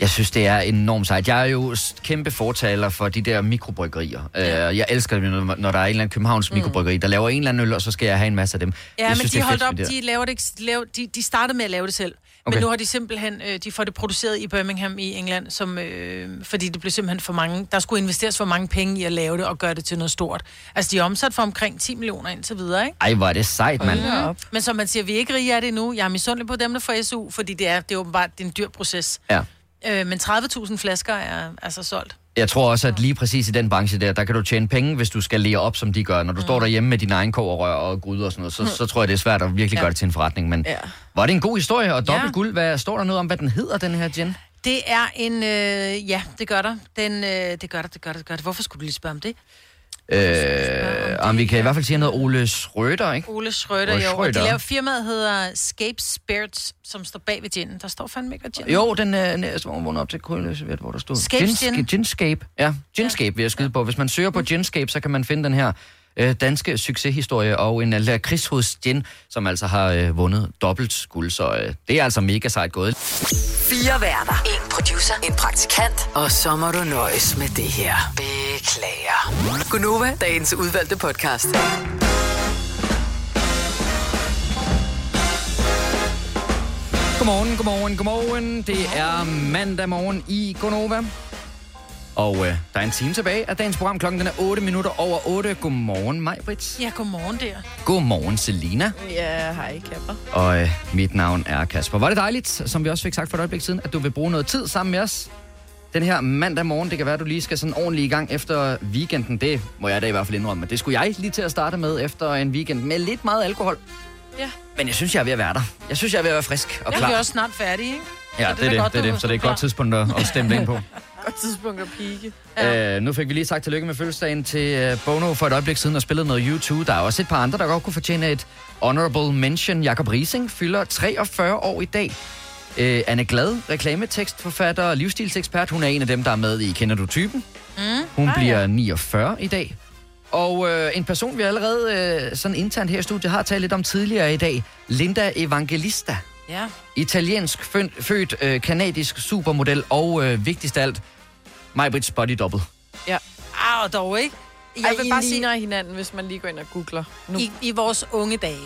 Jeg synes, det er enormt sejt. Jeg er jo kæmpe fortaler for de der mikrobryggerier. Ja. Jeg elsker det, når der er en eller anden Københavns mm. mikrobryggeri, der laver en eller anden øl, og så skal jeg have en masse af dem. Ja, jeg men synes, de det holdt op, de, laver det ikke, laver, de, de startede med at lave det selv. Okay. Men nu har de simpelthen, øh, de får det produceret i Birmingham i England, som, øh, fordi det blev simpelthen for mange, der skulle investeres for mange penge i at lave det og gøre det til noget stort. Altså, de er omsat for omkring 10 millioner indtil videre, ikke? Ej, hvor er det sejt, mand. Mhm. Men som man siger, vi er ikke rige af det endnu. Jeg er misundelig på dem, der får SU, fordi det er, det er åbenbart det er en dyr proces. Ja. Øh, men 30.000 flasker er altså solgt. Jeg tror også, at lige præcis i den branche der, der kan du tjene penge, hvis du skal lære op, som de gør. Når du mm. står derhjemme med dine egen kogerrør og gryder og sådan noget, så, Mm. så tror jeg, det er svært at virkelig Ja. gøre det til en forretning. Men Ja. var det en god historie, og dobbelt ja. guld, hvad, står der noget om, hvad den hedder, den her gin? Det er en... Øh, ja, det gør der. Den, øh, det gør der, det gør der, det gør der. Hvorfor skulle du lige spørge om det? Øh, om vi kan i hvert fald sige noget Ole Schrøder, ikke? Ole Schrøder, Ole jo. Og de Schrøder. laver firmaet hedder Scape Spirits, som står bag ved ginen. Der står fandme ikke, hvad gin Jo, den er næste hvor vågner op til krøløse, hvor der stod. Scape Gin- gin. Ginscape. Ja, Ginscape vil jeg skyde på. Hvis man søger på Ginscape, så kan man finde den her øh, danske succeshistorie og en uh, lakridshods gin, som altså har øh, vundet dobbelt guld. Så øh, det er altså mega sejt gået. Fire værter. En producer. En praktikant. Og så må du nøjes med det her. Beklager. Gunova, dagens udvalgte podcast. Godmorgen, godmorgen, godmorgen. Det er mandag morgen i Gonova. Og øh, der er en time tilbage af dagens program. Klokken den er 8 minutter over 8. Godmorgen, mig, Brits. Ja, godmorgen der. Godmorgen, Selina. Ja, hej Kapper. Og øh, mit navn er Kasper. Var det dejligt, som vi også fik sagt for et øjeblik siden, at du vil bruge noget tid sammen med os. Den her mandag morgen, det kan være, du lige skal sådan ordentligt i gang efter weekenden. Det må jeg da i hvert fald indrømme. Det skulle jeg lige til at starte med efter en weekend med lidt meget alkohol. Ja. Men jeg synes, jeg er ved at være der. Jeg synes, jeg er ved at være frisk og Jeg klar. er også snart færdig, ikke? Ja, Så det er det, godt, det, er det. Så det er et godt tidspunkt at, at stemme det ind på. Godt tidspunkt at pike. Ja. Øh, nu fik vi lige sagt tillykke med fødselsdagen til uh, Bono for et øjeblik siden og spillet noget YouTube. Der er også et par andre, der godt kunne fortjene et honorable mention. Jakob Rising fylder 43 år i dag. Øh, Anne Glad, reklametekstforfatter og livsstilsekspert. Hun er en af dem, der er med i Kender du typen? Mm. Hun Ah, bliver ja. 49 i dag. Og øh, en person, vi allerede øh, sådan internt her i studiet har talt lidt om tidligere i dag, Linda Evangelista. Ja. Italiensk født, født øh, kanadisk supermodel og øh, vigtigst af alt, Majbrits body double. Ja. Ah, og dog ikke. Jeg Ej, vil I bare sige, ligner hinanden, hvis man lige går ind og googler nu. i, i vores unge dage,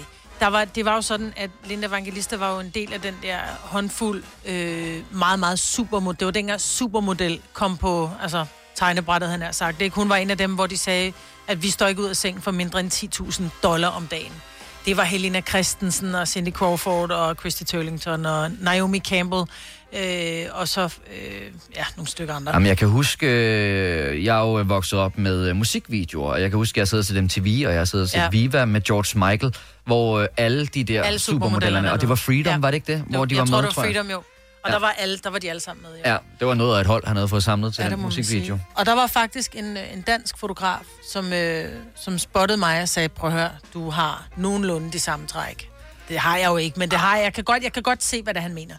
der var, det var jo sådan, at Linda Evangelista var jo en del af den der håndfuld, øh, meget, meget supermodel. Det var dengang supermodel kom på, altså tegnebrættet, han har sagt. Det ikke hun var en af dem, hvor de sagde, at vi står ikke ud af seng for mindre end 10.000 dollar om dagen. Det var Helena Christensen og Cindy Crawford og Christy Turlington og Naomi Campbell. Øh, og så, øh, ja, nogle stykker andre. Jamen, jeg kan huske, øh, jeg er jo vokset op med øh, musikvideoer, og jeg kan huske, at jeg sidder til dem TV, og jeg sidder til ja. Viva med George Michael, hvor øh, alle de der Alle supermodellerne, og det var Freedom, Ja. var det ikke det? Hvor Jo, de jeg var tror, med, det var Freedom, jo. Og Ja. der, var alle, der var de alle sammen med. Ja. Ja, det var noget af et hold, han havde fået samlet til Ja, den musikvideo. Og der var faktisk en, øh, en dansk fotograf, som, øh, som spottede mig og sagde, prøv at høre, du har nogenlunde de samme træk. Det har jeg jo ikke, men det har jeg. Jeg kan godt, jeg kan godt se, hvad det han mener.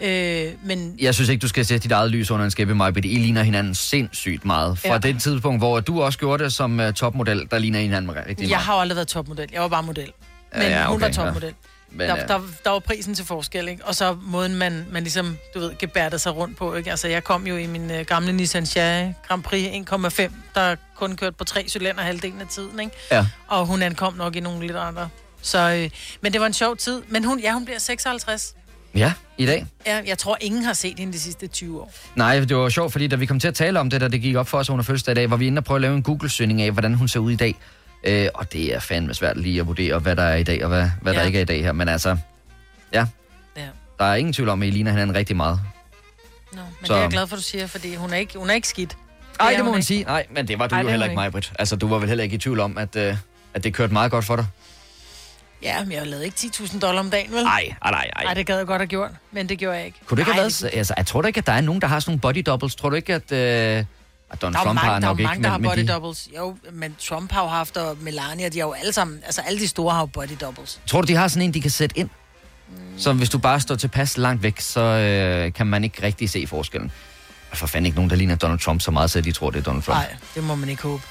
Øh, men Jeg synes ikke, du skal sætte dit eget lys under en skæppe, Maja, I ligner hinanden sindssygt meget. Fra Ja. det tidspunkt, hvor du også gjorde det som uh, topmodel, der ligner hinanden rigtig jeg meget. har jo aldrig været topmodel. Jeg var bare model. Men Ja, okay, hun var topmodel. Men, der, der, der var prisen til forskel, ikke? Og så måden, man, man ligesom, du ved, gebærdede sig rundt på, ikke? Altså, jeg kom jo i min øh, gamle Nissan Cherry Grand Prix 1,5, der kun kørte på tre cylinder halvdelen af tiden, ikke? Ja. Og hun ankom nok i nogle lidt andre. Så, øh, men det var en sjov tid. Men hun, ja, hun bliver 56. Ja, i dag. Ja, jeg tror, ingen har set hende de sidste 20 år. Nej, det var sjovt, fordi da vi kom til at tale om det, da det gik op for os under fødselsdag i dag, var vi inde og prøve at lave en Google-søgning af, hvordan hun ser ud i dag. Øh, og det er fandme svært lige at vurdere, hvad der er i dag, og hvad, hvad ja. der ikke er i dag her. Men altså, ja. Ja. Der er ingen tvivl om, at I ligner hinanden rigtig meget. Nå, men Så- det er jeg glad for, du siger, fordi hun er ikke, hun er ikke skidt. Nej, er det må man ikke. sige. Nej, men det var du Ej, jo det er heller ikke, ikke. Majbrit. Altså, du var vel heller ikke i tvivl om, at, øh, at det kørte meget godt for dig? Ja, men jeg lavede ikke 10.000 dollar om dagen, vel? Nej, nej, nej. Nej, det gad jeg godt have gjort, men det gjorde jeg ikke. Kunne det ikke Nej, have været... Altså, jeg tror du ikke, at der er nogen, der har sådan nogle body doubles? Tror du ikke, at... Øh, at Donald Der er Trump har mange, der, er nok ikke, mange, der har body de, doubles. Jo, men Trump har jo haft, og Melania, de har jo alle sammen, altså alle de store har jo body doubles. Tror du, de har sådan en, de kan sætte ind? Så hvis du bare står tilpas langt væk, så øh, kan man ikke rigtig se forskellen. Der er for fanden ikke nogen, der ligner Donald Trump så meget, så de tror, det er Donald Trump. Nej, det må man ikke håbe.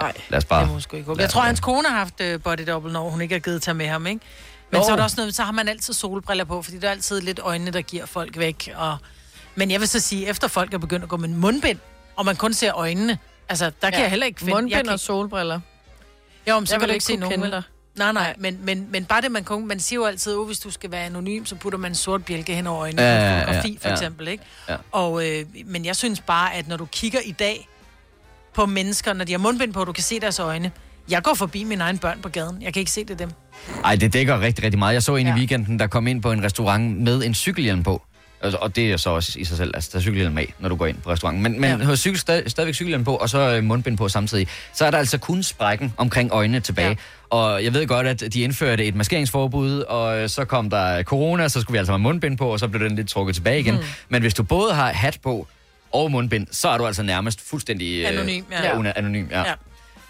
Nej. Lad os bare... Det må man sgu ikke håbe. Jeg tror, hans kone har haft øh, body double, når hun ikke har givet tage med ham, ikke? Men Jo. så er der også noget, så har man altid solbriller på, fordi der er altid lidt øjnene, der giver folk væk. Og... Men jeg vil så sige, efter folk er begyndt at gå med mundbind, og man kun ser øjnene, altså der kan Ja. jeg heller ikke finde... Mundbind jeg kan... og solbriller. Jo, men så Jeg kan du ikke se nogen. dig. Nej, nej, men, men, men bare det, man kun, man siger jo altid, at hvis du skal være anonym, så putter man en sort bjælke hen over øjnene, Ja, ja, ja, fotografi for ja. eksempel, ikke? Ja. Og, øh, men jeg synes bare, at når du kigger i dag på mennesker, når de har mundbind på, du kan se deres øjne. Jeg går forbi mine egne børn på gaden. Jeg kan ikke se det dem. Ej, det dækker rigtig, rigtig meget. Jeg så en. Ja. i weekenden, der kom ind på en restaurant med en cykelhjelm på. Altså, Og det er så også i sig selv, altså der er cykelhjelm af, når du går ind på restauranten. Men, men ja. hos cykel, stad, stadigvæk cykelhjelm på, og så øh, mundbind på samtidig. Så er der altså kun sprækken omkring øjnene tilbage. Ja. Og jeg ved godt, at de indførte et maskeringsforbud, og øh, så kom der corona, så skulle vi altså have mundbind på, og så blev den lidt trukket tilbage igen. Mm. Men hvis du både har hat på og mundbind, så er du altså nærmest fuldstændig... øh, Anonym, ja. ja. anonym. Ja. ja.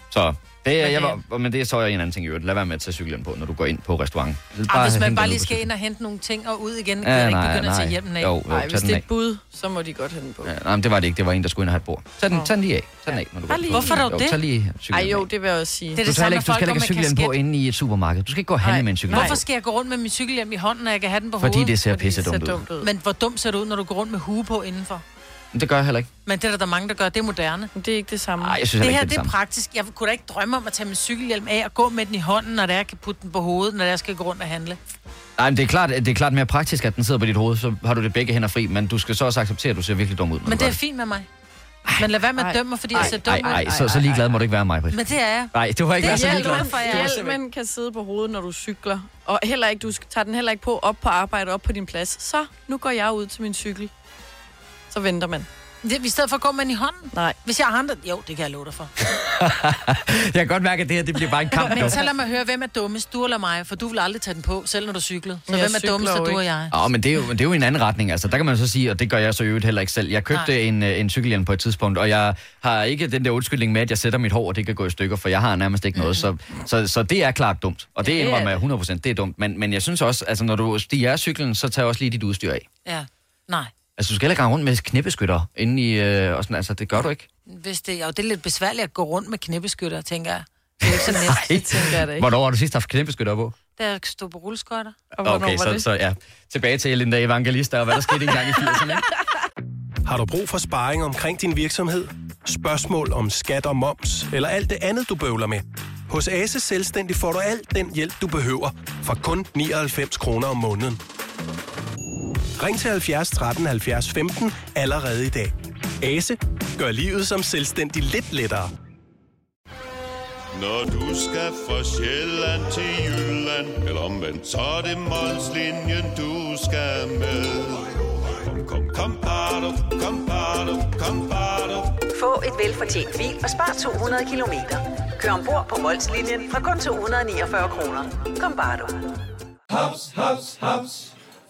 Så det, er, Men jeg det- var, men det er så en anden ting i øvrigt. Lad være med at tage cykelhjelm på, når du går ind på restaurant. Bare hvis man bare lige skal cyklen. ind og hente nogle ting og ud igen, kan Ja, jeg ikke nej, begynde at tage hjelmen af. Jo, jo, Nej, hvis det er et bud, så må de godt have den på. Ja, nej, men det var det ikke. Det var en, der skulle ind og have et bord. Tag den, Nå. tag den lige af. Tag den af, når du lige. Hvorfor dog jo, det? Tag lige Ej cykelhjelm jo, det vil jeg også sige. Det er Du det samme ikke, du skal ikke have med cykelhjelm på inde i et supermarked. Du skal ikke gå og handle med en cykelhjelm. Hvorfor skal jeg gå rundt med min cykelhjelm i hånden, når jeg kan have den på hovedet? det ser Fordi pisse det ser dumt ud. dumt ud. Men hvor dumt ser det ud, når du går rundt med hue på indenfor? Det gør jeg heller ikke. Men det er der, der er mange, der gør. Det er moderne. Det er ikke det samme. Nej, jeg synes Det her, ikke, det det er er det samme. praktisk. Jeg kunne da ikke drømme om at tage min cykelhjelm af og gå med den i hånden, når det er, jeg kan putte den på hovedet, når jeg skal gå rundt og handle. Nej, men det er, klart, det er klart mere praktisk, at den sidder på dit hoved, så har du det begge hænder fri, men du skal så også acceptere, at du ser virkelig dum ud. Men du det er fint med mig. Men lad være med at Ej. dømme mig, fordi jeg ser dum Ej, ud. ej, så, så ligeglad må du ikke være mig, Britt. Men det er jeg. Nej, det var ikke Det er være så ligeglad. Er Hjelmen kan sidde på hovedet, når du cykler. Og heller ikke, du tager den heller ikke på op på arbejde, op på din plads. Så, nu går jeg ud til min cykel. Så venter man. Det, I stedet for at gå med den i hånden. Nej. Hvis jeg har andre... Jo, det kan jeg love dig for. Jeg kan godt mærke, at det her det bliver bare en kamp. Men så lad mig høre, hvem er dummest, du eller mig? For du vil aldrig tage den på, selv når du cyklede. Så Jeg hvem er dummest, du og jeg? Åh, men det er, jo, det er jo en anden retning. Altså, der kan man så sige, og det gør jeg så øvrigt heller ikke selv. Jeg købte Nej. en, øh, en cykelhjelm på et tidspunkt, og jeg har ikke den der undskyldning med, at jeg sætter mit hår, og det kan gå i stykker, for jeg har nærmest ikke noget. Så, så, så det er klart dumt. Og det Ja, er indrømmer jeg 100%, det er dumt. Men, men jeg synes også, altså når du stiger cyklen, så tag også lige dit udstyr af. Ja. Nej. Altså, du skal heller ikke rundt med knæbeskytter inde i... Øh, og sådan, altså, det gør du ikke. Hvis det, jo, det er lidt besværligt at gå rundt med knæbeskytter, tænker jeg. Det er ikke så nemt. Det tænker jeg da ikke. Hvornår har du sidst haft knæbeskytter på? Da jeg stod på rulleskøjter. Okay, var så, det? så ja. Tilbage til Linda Evangelista og hvad der skete engang i 80'erne. ikke? Har du brug for sparring omkring din virksomhed? Spørgsmål om skat og moms, eller alt det andet, du bøvler med? Hos Ase Selvstændig får du alt den hjælp, du behøver, for kun 99 kroner om måneden. Ring til 70 13 70 15 allerede i dag. Ase gør livet som selvstændig lidt lettere. Når du skal fra Sjælland til Jylland Eller omvendt, så er det Molslinjen, du skal med Kom, kom, kom, bado, kom, bado, kom, bado. Få et velfortjent bil og spar 200 kilometer. Kør ombord på Molslinjen fra kun 249 kroner. Kom bare du. Haps, haps, haps.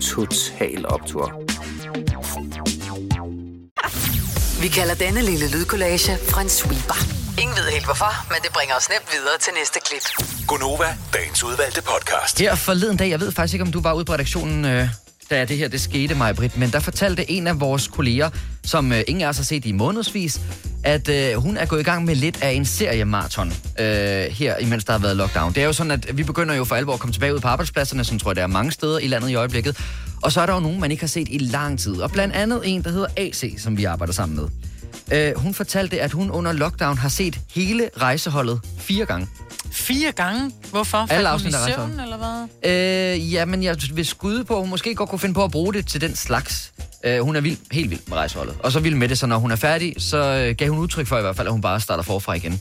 Total Optor. Vi kalder denne lille lydkollage en sweeper. Ingen ved helt hvorfor, men det bringer os nemt videre til næste klip. Gonova, dagens udvalgte podcast. Her forleden dag, jeg ved faktisk ikke, om du var ude på redaktionen, øh, da det her det skete, mig, Britt, men der fortalte en af vores kolleger, som øh, ingen af os har set i månedsvis, at øh, hun er gået i gang med lidt af en seriemarathon øh, her, imens der har været lockdown. Det er jo sådan, at vi begynder jo for alvor at komme tilbage ud på arbejdspladserne, som tror jeg, der er mange steder i landet i øjeblikket. Og så er der jo nogen, man ikke har set i lang tid. Og blandt andet en, der hedder AC, som vi arbejder sammen med. Øh, hun fortalte, at hun under lockdown har set hele rejseholdet fire gange. Fire gange? Hvorfor? Alle afsnit af søvn, eller hvad? Øh, ja, men jeg vil skyde på, at hun måske godt kunne finde på at bruge det til den slags. Øh, hun er vild, helt vild med rejseholdet. Og så vild med det, så når hun er færdig, så øh, gav hun udtryk for i hvert fald, at hun bare starter forfra igen.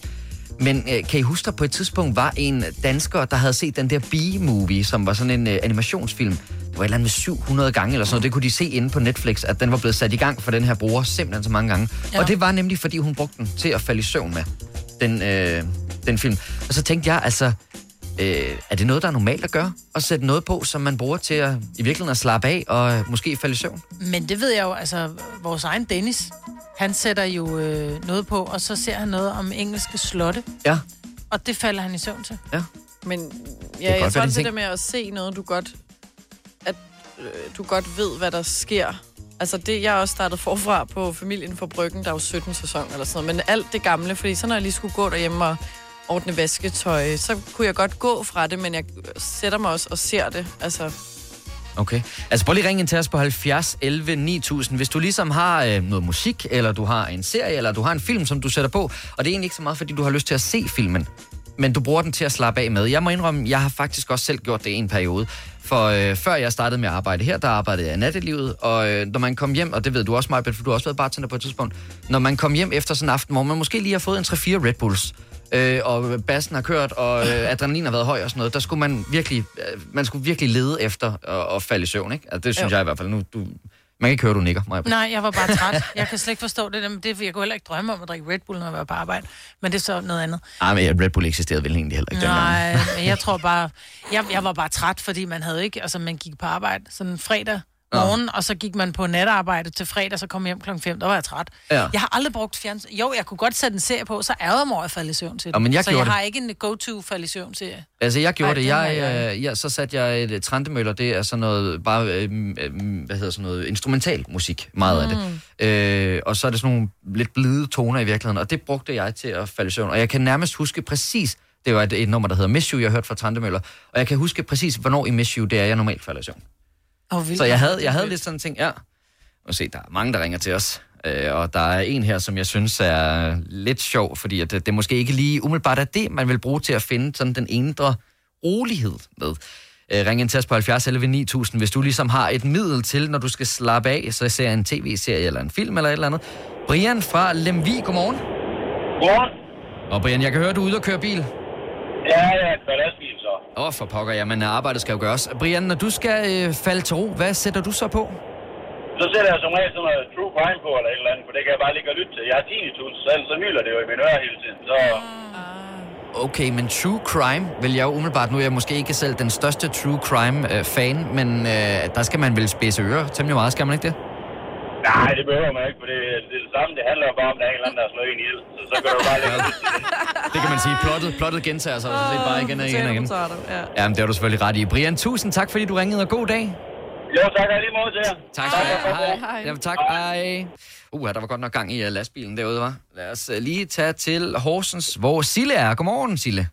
Men øh, kan I huske, der på et tidspunkt var en dansker, der havde set den der Bee-movie, som var sådan en øh, animationsfilm. Det var et eller andet med 700 gange eller sådan noget. Det kunne de se inde på Netflix, at den var blevet sat i gang for den her bruger simpelthen så mange gange. Ja. Og det var nemlig, fordi hun brugte den til at falde i søvn med, den, øh, den film. Og så tænkte jeg, altså, øh, er det noget, der er normalt at gøre? At sætte noget på, som man bruger til at, i virkeligheden at slappe af og øh, måske falde i søvn? Men det ved jeg jo, altså vores egen Dennis, han sætter jo øh, noget på, og så ser han noget om engelske slotte, Ja. og det falder han i søvn til. Ja. Men ja, jeg godt tror også de det der med at se noget, du godt, at øh, du godt ved, hvad der sker. Altså det, jeg også startet forfra på Familien for Bryggen, der er jo 17 sæson eller sådan noget, men alt det gamle, fordi så når jeg lige skulle gå derhjemme og ordne vasketøj, så kunne jeg godt gå fra det, men jeg sætter mig også og ser det. Altså, Okay. Altså prøv lige ringe ind til os på 70 11 9000, hvis du ligesom har øh, noget musik, eller du har en serie, eller du har en film, som du sætter på, og det er egentlig ikke så meget, fordi du har lyst til at se filmen, men du bruger den til at slappe af med. Jeg må indrømme, jeg har faktisk også selv gjort det i en periode. For øh, før jeg startede med at arbejde her, der arbejdede jeg i nattelivet, og øh, når man kom hjem, og det ved du også, Maja, for du har også været bartender på et tidspunkt, når man kom hjem efter sådan en aften, hvor man måske lige har fået en 3-4 Red Bulls, øh, og bassen har kørt, og øh, adrenalin har været høj og sådan noget, der skulle man virkelig, øh, man skulle virkelig lede efter at, at falde i søvn, ikke? Altså, det synes Jo. jeg i hvert fald. Nu, du, man kan ikke høre, du nikker, Maja. Nej, jeg var bare træt. Jeg kan slet ikke forstå det. men det jeg kunne heller ikke drømme om at drikke Red Bull, når jeg var på arbejde. Men det er så noget andet. Ej, men Red Bull eksisterede vel egentlig heller ikke. Nej, men jeg tror bare... Jeg, jeg var bare træt, fordi man havde ikke... Altså, man gik på arbejde sådan fredag morgen, og så gik man på natarbejde til fredag, så kom jeg hjem klokken 5. Der var jeg træt. Ja. Jeg har aldrig brugt fjernsyn. Jo, jeg kunne godt sætte en serie på, så jeg mig over at falde i søvn til Ja, men jeg så jeg det. har ikke en go-to falde i søvn serie. Altså, jeg gjorde Ej, det. Jeg, jeg øh, ja, så satte jeg et trendemøller. Det er sådan noget, bare, øh, øh, hvad hedder sådan noget, instrumental musik, meget mm. af det. Øh, og så er det sådan nogle lidt blide toner i virkeligheden, og det brugte jeg til at falde i søvn. Og jeg kan nærmest huske præcis, det var et, et nummer, der hedder Miss You, jeg har hørt fra Trendemøller, og jeg kan huske præcis, hvornår i Miss You, det er, jeg normalt falder i søvn. Oh, Så jeg havde, jeg havde lidt sådan en ting, ja. Og se, der er mange, der ringer til os. Øh, og der er en her, som jeg synes er lidt sjov, fordi at det, det måske ikke lige umiddelbart er det, man vil bruge til at finde sådan den indre rolighed med. Øh, ring ind til os på 70 11 9000, hvis du ligesom har et middel til, når du skal slappe af, så ser en tv-serie eller en film eller et eller andet. Brian fra Lemvi, godmorgen. Godmorgen. Og Brian, jeg kan høre, du er ude og køre bil. Ja, ja, et lastbil så. Åh, oh, for pokker, jamen arbejdet skal jo gøres. Brian, når du skal øh, falde til ro, hvad sætter du så på? Så sætter jeg som regel sådan noget true crime på eller et eller andet, for det kan jeg bare ligge og lytte til. Jeg har tinnitus, så ellers så myler det jo i mine ører hele tiden. Så Okay, men true crime vil jeg jo umiddelbart, nu er jeg måske ikke selv den største true crime-fan, men øh, der skal man vel spidse ører temmelig meget, skal man ikke det? Nej, det behøver man ikke, for det, det er det samme. Det handler jo bare om, at der er en eller anden, der har slået en ihjel. Så, så kan du bare til det. Kan man sige. Plottet, plottet gentager sig, så det er bare igen og igen og igen. Ja. Jamen, det har du selvfølgelig ret i. Brian, tusind tak, fordi du ringede, og god dag. Jo, tak i lige måde til jer. Tak skal du have. Hej. Hej. Jamen, tak. Hej. Uh, der var godt nok gang i uh, lastbilen derude, var. Lad os uh, lige tage til Horsens, hvor Sille er. Godmorgen, Sille.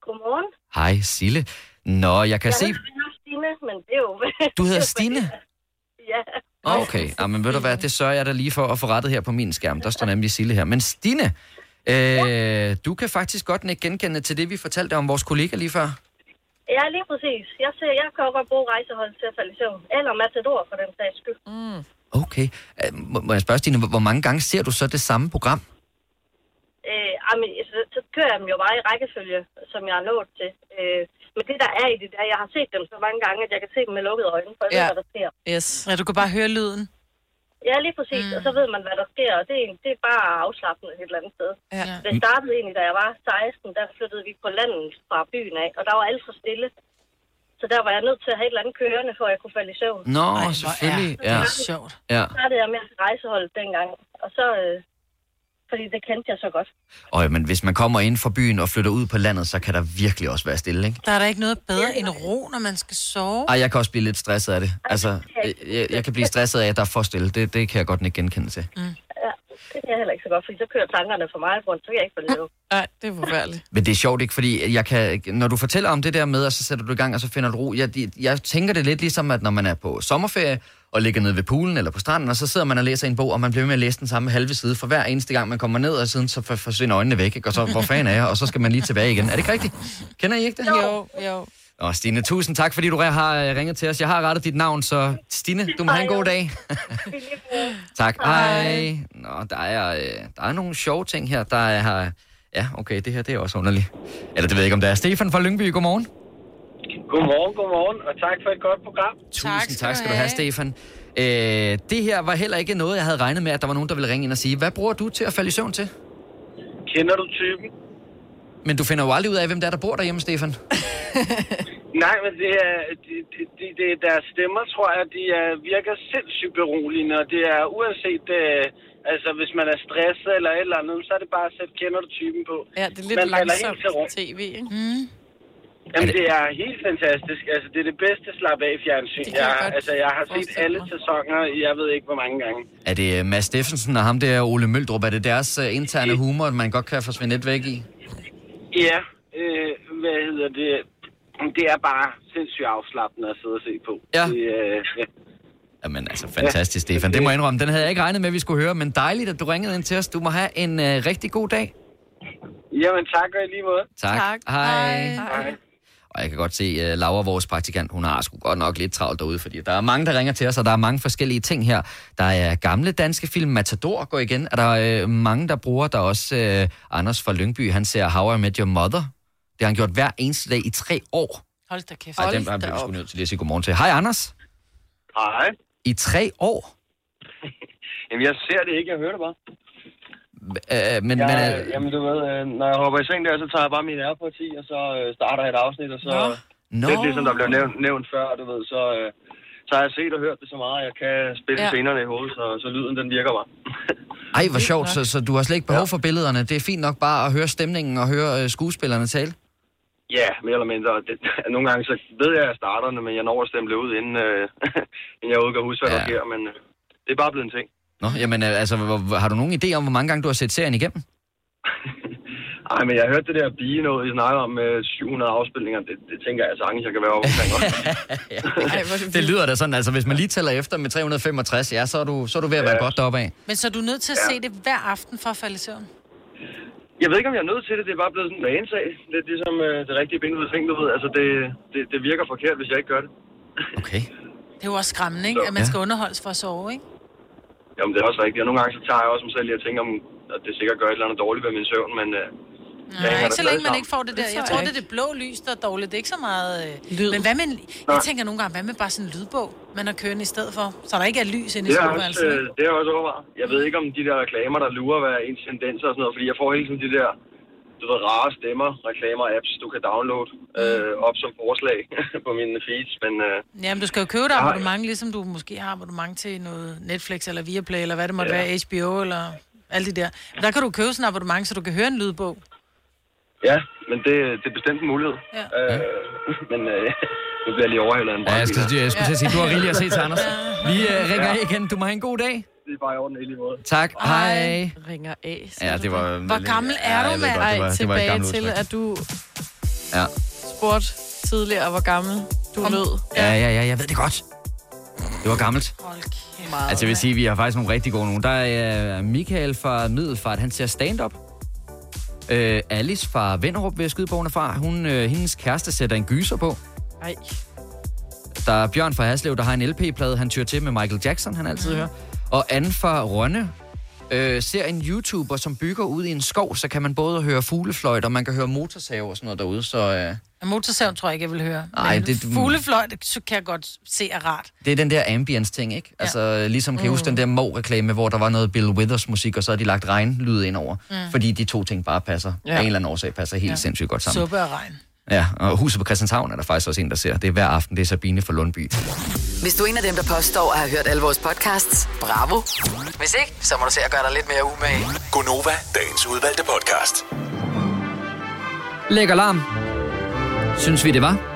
Godmorgen. Hej, Sille. Nå, jeg kan jeg se... hedder Stine, men det er jo... Du hedder Stine? Ja. Okay, ja, men ved du hvad, det sørger jeg da lige for at få rettet her på min skærm. Der står nemlig Sille her. Men Stine, øh, du kan faktisk godt ikke genkende til det, vi fortalte om vores kollega lige før. Ja, lige præcis. Jeg, ser, jeg kan jo godt bruge rejsehold til at falde i søvn. Eller Matador, for den sags skyld. Mm. Okay. Må, må jeg spørge, Stine, hvor mange gange ser du så det samme program? Øh, jamen, så, så kører jeg dem jo bare i rækkefølge, som jeg er nået til. Øh, men det, der er i det der, jeg har set dem så mange gange, at jeg kan se dem med lukkede øjne, for jeg Ja. ved, hvad der sker. Yes. Ja, du kan bare høre lyden. Ja, lige præcis. Mm. Og så ved man, hvad der sker, og det er, det er bare afslappende et eller andet sted. Ja. Det startede egentlig, da jeg var 16, der flyttede vi på landet fra byen af, og der var alt for stille. Så der var jeg nødt til at have et eller andet kørende, for at jeg kunne falde i søvn. Nå, Ej, selvfølgelig. Ja. sjovt. Ja. Så startede jeg med at rejsehold dengang, og så... Øh, fordi det kendte jeg så godt. Og men hvis man kommer ind fra byen og flytter ud på landet, så kan der virkelig også være stille, ikke? Der er da ikke noget bedre end ro, når man skal sove. Ej, jeg kan også blive lidt stresset af det. Altså, jeg, jeg, kan blive stresset af, at der er for stille. Det, det kan jeg godt ikke genkende til. Ja, det kan jeg heller ikke så godt, fordi så kører tankerne for mig rundt, så kan jeg ikke i søvn. Nej, det er forfærdeligt. Men det er sjovt ikke, fordi jeg kan, når du fortæller om det der med, og så sætter du i gang, og så finder du ro. Jeg, jeg tænker det lidt ligesom, at når man er på sommerferie, og ligger nede ved poolen eller på stranden, og så sidder man og læser en bog, og man bliver ved med at læse den samme halve side, for hver eneste gang man kommer ned, og siden så for- forsvinder øjnene væk, ikke? og så hvor fanden er jeg, og så skal man lige tilbage igen. Er det ikke rigtigt? Kender I ikke det? Jo, jo. Og Stine, tusind tak, fordi du har øh, ringet til os. Jeg har rettet dit navn, så Stine, du må have en god dag. tak. Hej. Nå, der er, øh, der er nogle sjove ting her. Der er. Ja, okay, det her det er også underligt. Eller det ved jeg ikke, om det er. Stefan fra Lyngby, godmorgen. Godmorgen, godmorgen, og tak for et godt program. Tusind tak skal du have, Stefan. Øh, det her var heller ikke noget, jeg havde regnet med, at der var nogen, der ville ringe ind og sige, hvad bruger du til at falde i søvn til? Kender du typen? Men du finder jo aldrig ud af, hvem der er, der bor derhjemme, Stefan. Nej, men det er, de, de, de, de, deres stemmer, tror jeg, de er, virker sindssygt beroligende, og det er uanset, øh, altså hvis man er stresset eller et eller andet, så er det bare at sætte kender du typen på. Ja, det er lidt Man langsomt tv, ikke? Mm. Jamen, det er helt fantastisk. Altså, det er det bedste slap af fjernsyn. Det Jeg, altså, jeg har set alle sæsoner, jeg ved ikke hvor mange gange. Er det øh, Mads Steffensen og ham der, Ole Møldrup? Er det deres uh, interne humor, at man godt kan forsvinde lidt væk i? Ja, øh, hvad hedder det? Det er bare sindssygt afslappende at sidde og se på. Ja. Det, øh, ja. Jamen altså, fantastisk, Stefan. Det må jeg indrømme. Den havde jeg ikke regnet med, at vi skulle høre, men dejligt, at du ringede ind til os. Du må have en uh, rigtig god dag. Jamen, tak og i lige måde. Tak. Hej. Hej. Og jeg kan godt se, uh, Laura, vores praktikant, hun har sgu godt nok lidt travlt derude, fordi der er mange, der ringer til os, og der er mange forskellige ting her. Der er gamle danske film, Matador går igen. Er der uh, mange, der bruger, der er også uh, Anders fra Lyngby, han ser How I Met Your Mother. Det har han gjort hver eneste dag i tre år. Hold da kæft. Ej, den bliver vi sgu nødt til lige at sige godmorgen til. Hej, Anders. Hej. I tre år? Jamen, jeg ser det ikke, jeg hører det bare. Uh, men, jeg, men, uh... Jamen, du ved, øh, når jeg hopper i seng der, så tager jeg bare min AirPods i, og så øh, starter jeg et afsnit, og så... Nå. Lidt ligesom der blev nævnt, nævnt før, du ved, så, øh, så har jeg set og hørt det så meget, at jeg kan spille Ja. ja. scenerne i hovedet, så, så lyden den virker bare. Ej, hvor sjovt. Så, så du har slet ikke behov for billederne. Det er fint nok bare at høre stemningen og høre uh, skuespillerne tale. Ja, mere eller mindre. Det, nogle gange så ved jeg, at jeg starter men jeg når at stemme ud, inden, øh, inden jeg overhovedet kan huske, hvad ja. der sker, men øh, det er bare blevet en ting. Nå, jamen øh, altså, har du nogen idé om, hvor mange gange du har set serien igennem? Ej, men jeg hørte det der bige noget, I snakker om med 700 afspilninger. Det, det tænker jeg sagtens, jeg kan være omkring også. Det lyder da sådan, altså hvis man lige tæller efter med 365, ja, så er du, så er du ved at være godt deroppe af. Men så er du nødt til at se det hver aften for at falde i søvn? Jeg ved ikke, om jeg er nødt til det. Det er bare blevet sådan en vanesag. Lidt ligesom øh, det rigtige ben ud af ting, du ved. Altså, det, det, det virker forkert, hvis jeg ikke gør det. Det er jo også skræmmende, ikke? At man skal underholdes for at sove, ikke? Jamen, det er også rigtigt. Og nogle gange så tager jeg også mig selv i at tænke om, at det sikkert gør et eller andet dårligt ved min søvn, men... Øh, Nej, så længe man ikke får det der. Jeg tror det er det blå lys, der er dårligt. Det er ikke så meget... Øh... Lyd. Men hvad med... Jeg tænker nogle gange, hvad med bare sådan en lydbog, man har kørende i stedet for? Så der ikke er lys inde i Det er, også, soveværelset. øh, det er også overvejet. Jeg ved ikke om de der reklamer, der lurer, hvad ens tendenser og sådan noget, fordi jeg får hele tiden de der du ved, rare stemmer, reklamer, apps, du kan downloade øh, op som forslag på mine feeds, men øh, Jamen, du skal jo købe dig Jeg har- abonnement, ligesom du måske har abonnement til noget Netflix eller Viaplay, eller hvad det måtte Ja. være, HBO eller alle de der. Der kan du købe sådan en abonnement, så du kan høre en lydbog. ja, men det, det er bestemt en mulighed. Ja. Øh, men øh, nu bliver jeg lige overhældet af en Ja, jeg skulle, jeg skulle til at sige, du har rigeligt at se til, Anders. Vi uh, ringer Ja. igen. Du må have en god dag. Det er bare i orden i lige måde. Tak. Hej. Ringer af. Ja, det var... Hvor gammel er du, mand? var- Ej, tilbage til, at du Ja. spurgte tidligere, hvor gammel du lød. Ja, ja, ja, jeg ved det godt. Det var gammelt. Meget. Altså, jeg vil sige, at vi har faktisk nogle rigtig gode nogen. Der er uh, Michael fra Middelfart, han ser stand-up. Øh, Alice fra Venderup vil jeg skyde bogen fra. Hun, øh, hendes kæreste sætter en gyser på. Ej. Der er Bjørn fra Haslev, der har en LP-plade, han tyrer til med Michael Jackson, han altid mm. hører. Og Anne fra Rønne øh, ser en YouTuber, som bygger ud i en skov, så kan man både høre fuglefløjt, og man kan høre motorsav og sådan noget derude. Så øh, En motorsav tror jeg ikke, jeg vil høre. Ej, Men det- Fuglefløjt, så kan jeg godt se er rart. det er den der ambience-ting, ikke? Ja. Altså, ligesom kan mm. huske den der Mo-reklame, hvor der var noget Bill Withers musik, og så har de lagt regnlyd ind over. Mm. Fordi de to ting bare passer. Ja. Ja. Af en eller anden årsag passer helt Ja. ja. sindssygt godt sammen. Suppe og regn. Ja, og huset på Christianshavn er der faktisk også en, der ser. Det er hver aften, det er Sabine fra Lundby. Hvis du er en af dem, der påstår at have hørt alle vores podcasts, bravo. Hvis ikke, så må du se at gøre dig lidt mere umage. Gonova, dagens udvalgte podcast. Lækker larm. Synes vi, det var?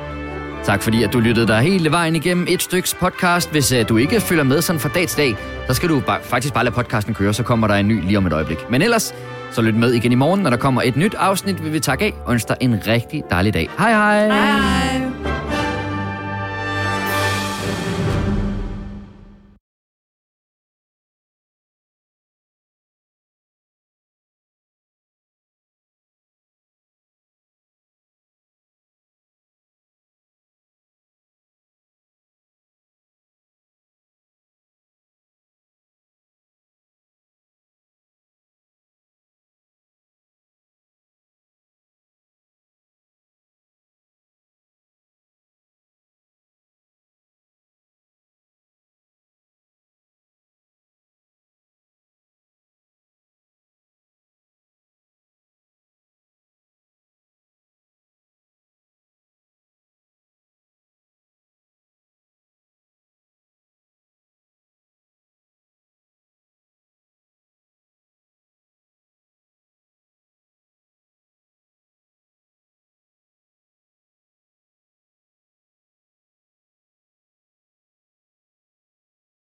Tak fordi, at du lyttede dig hele vejen igennem et styks podcast. Hvis uh, du ikke følger med sådan fra dag til dag, så skal du bare, faktisk bare lade podcasten køre, så kommer der en ny lige om et øjeblik. Men ellers, så lyt med igen i morgen, når der kommer et nyt afsnit, vi vil takke af og ønske dig en rigtig dejlig dag. Hej Hej hej! Hej.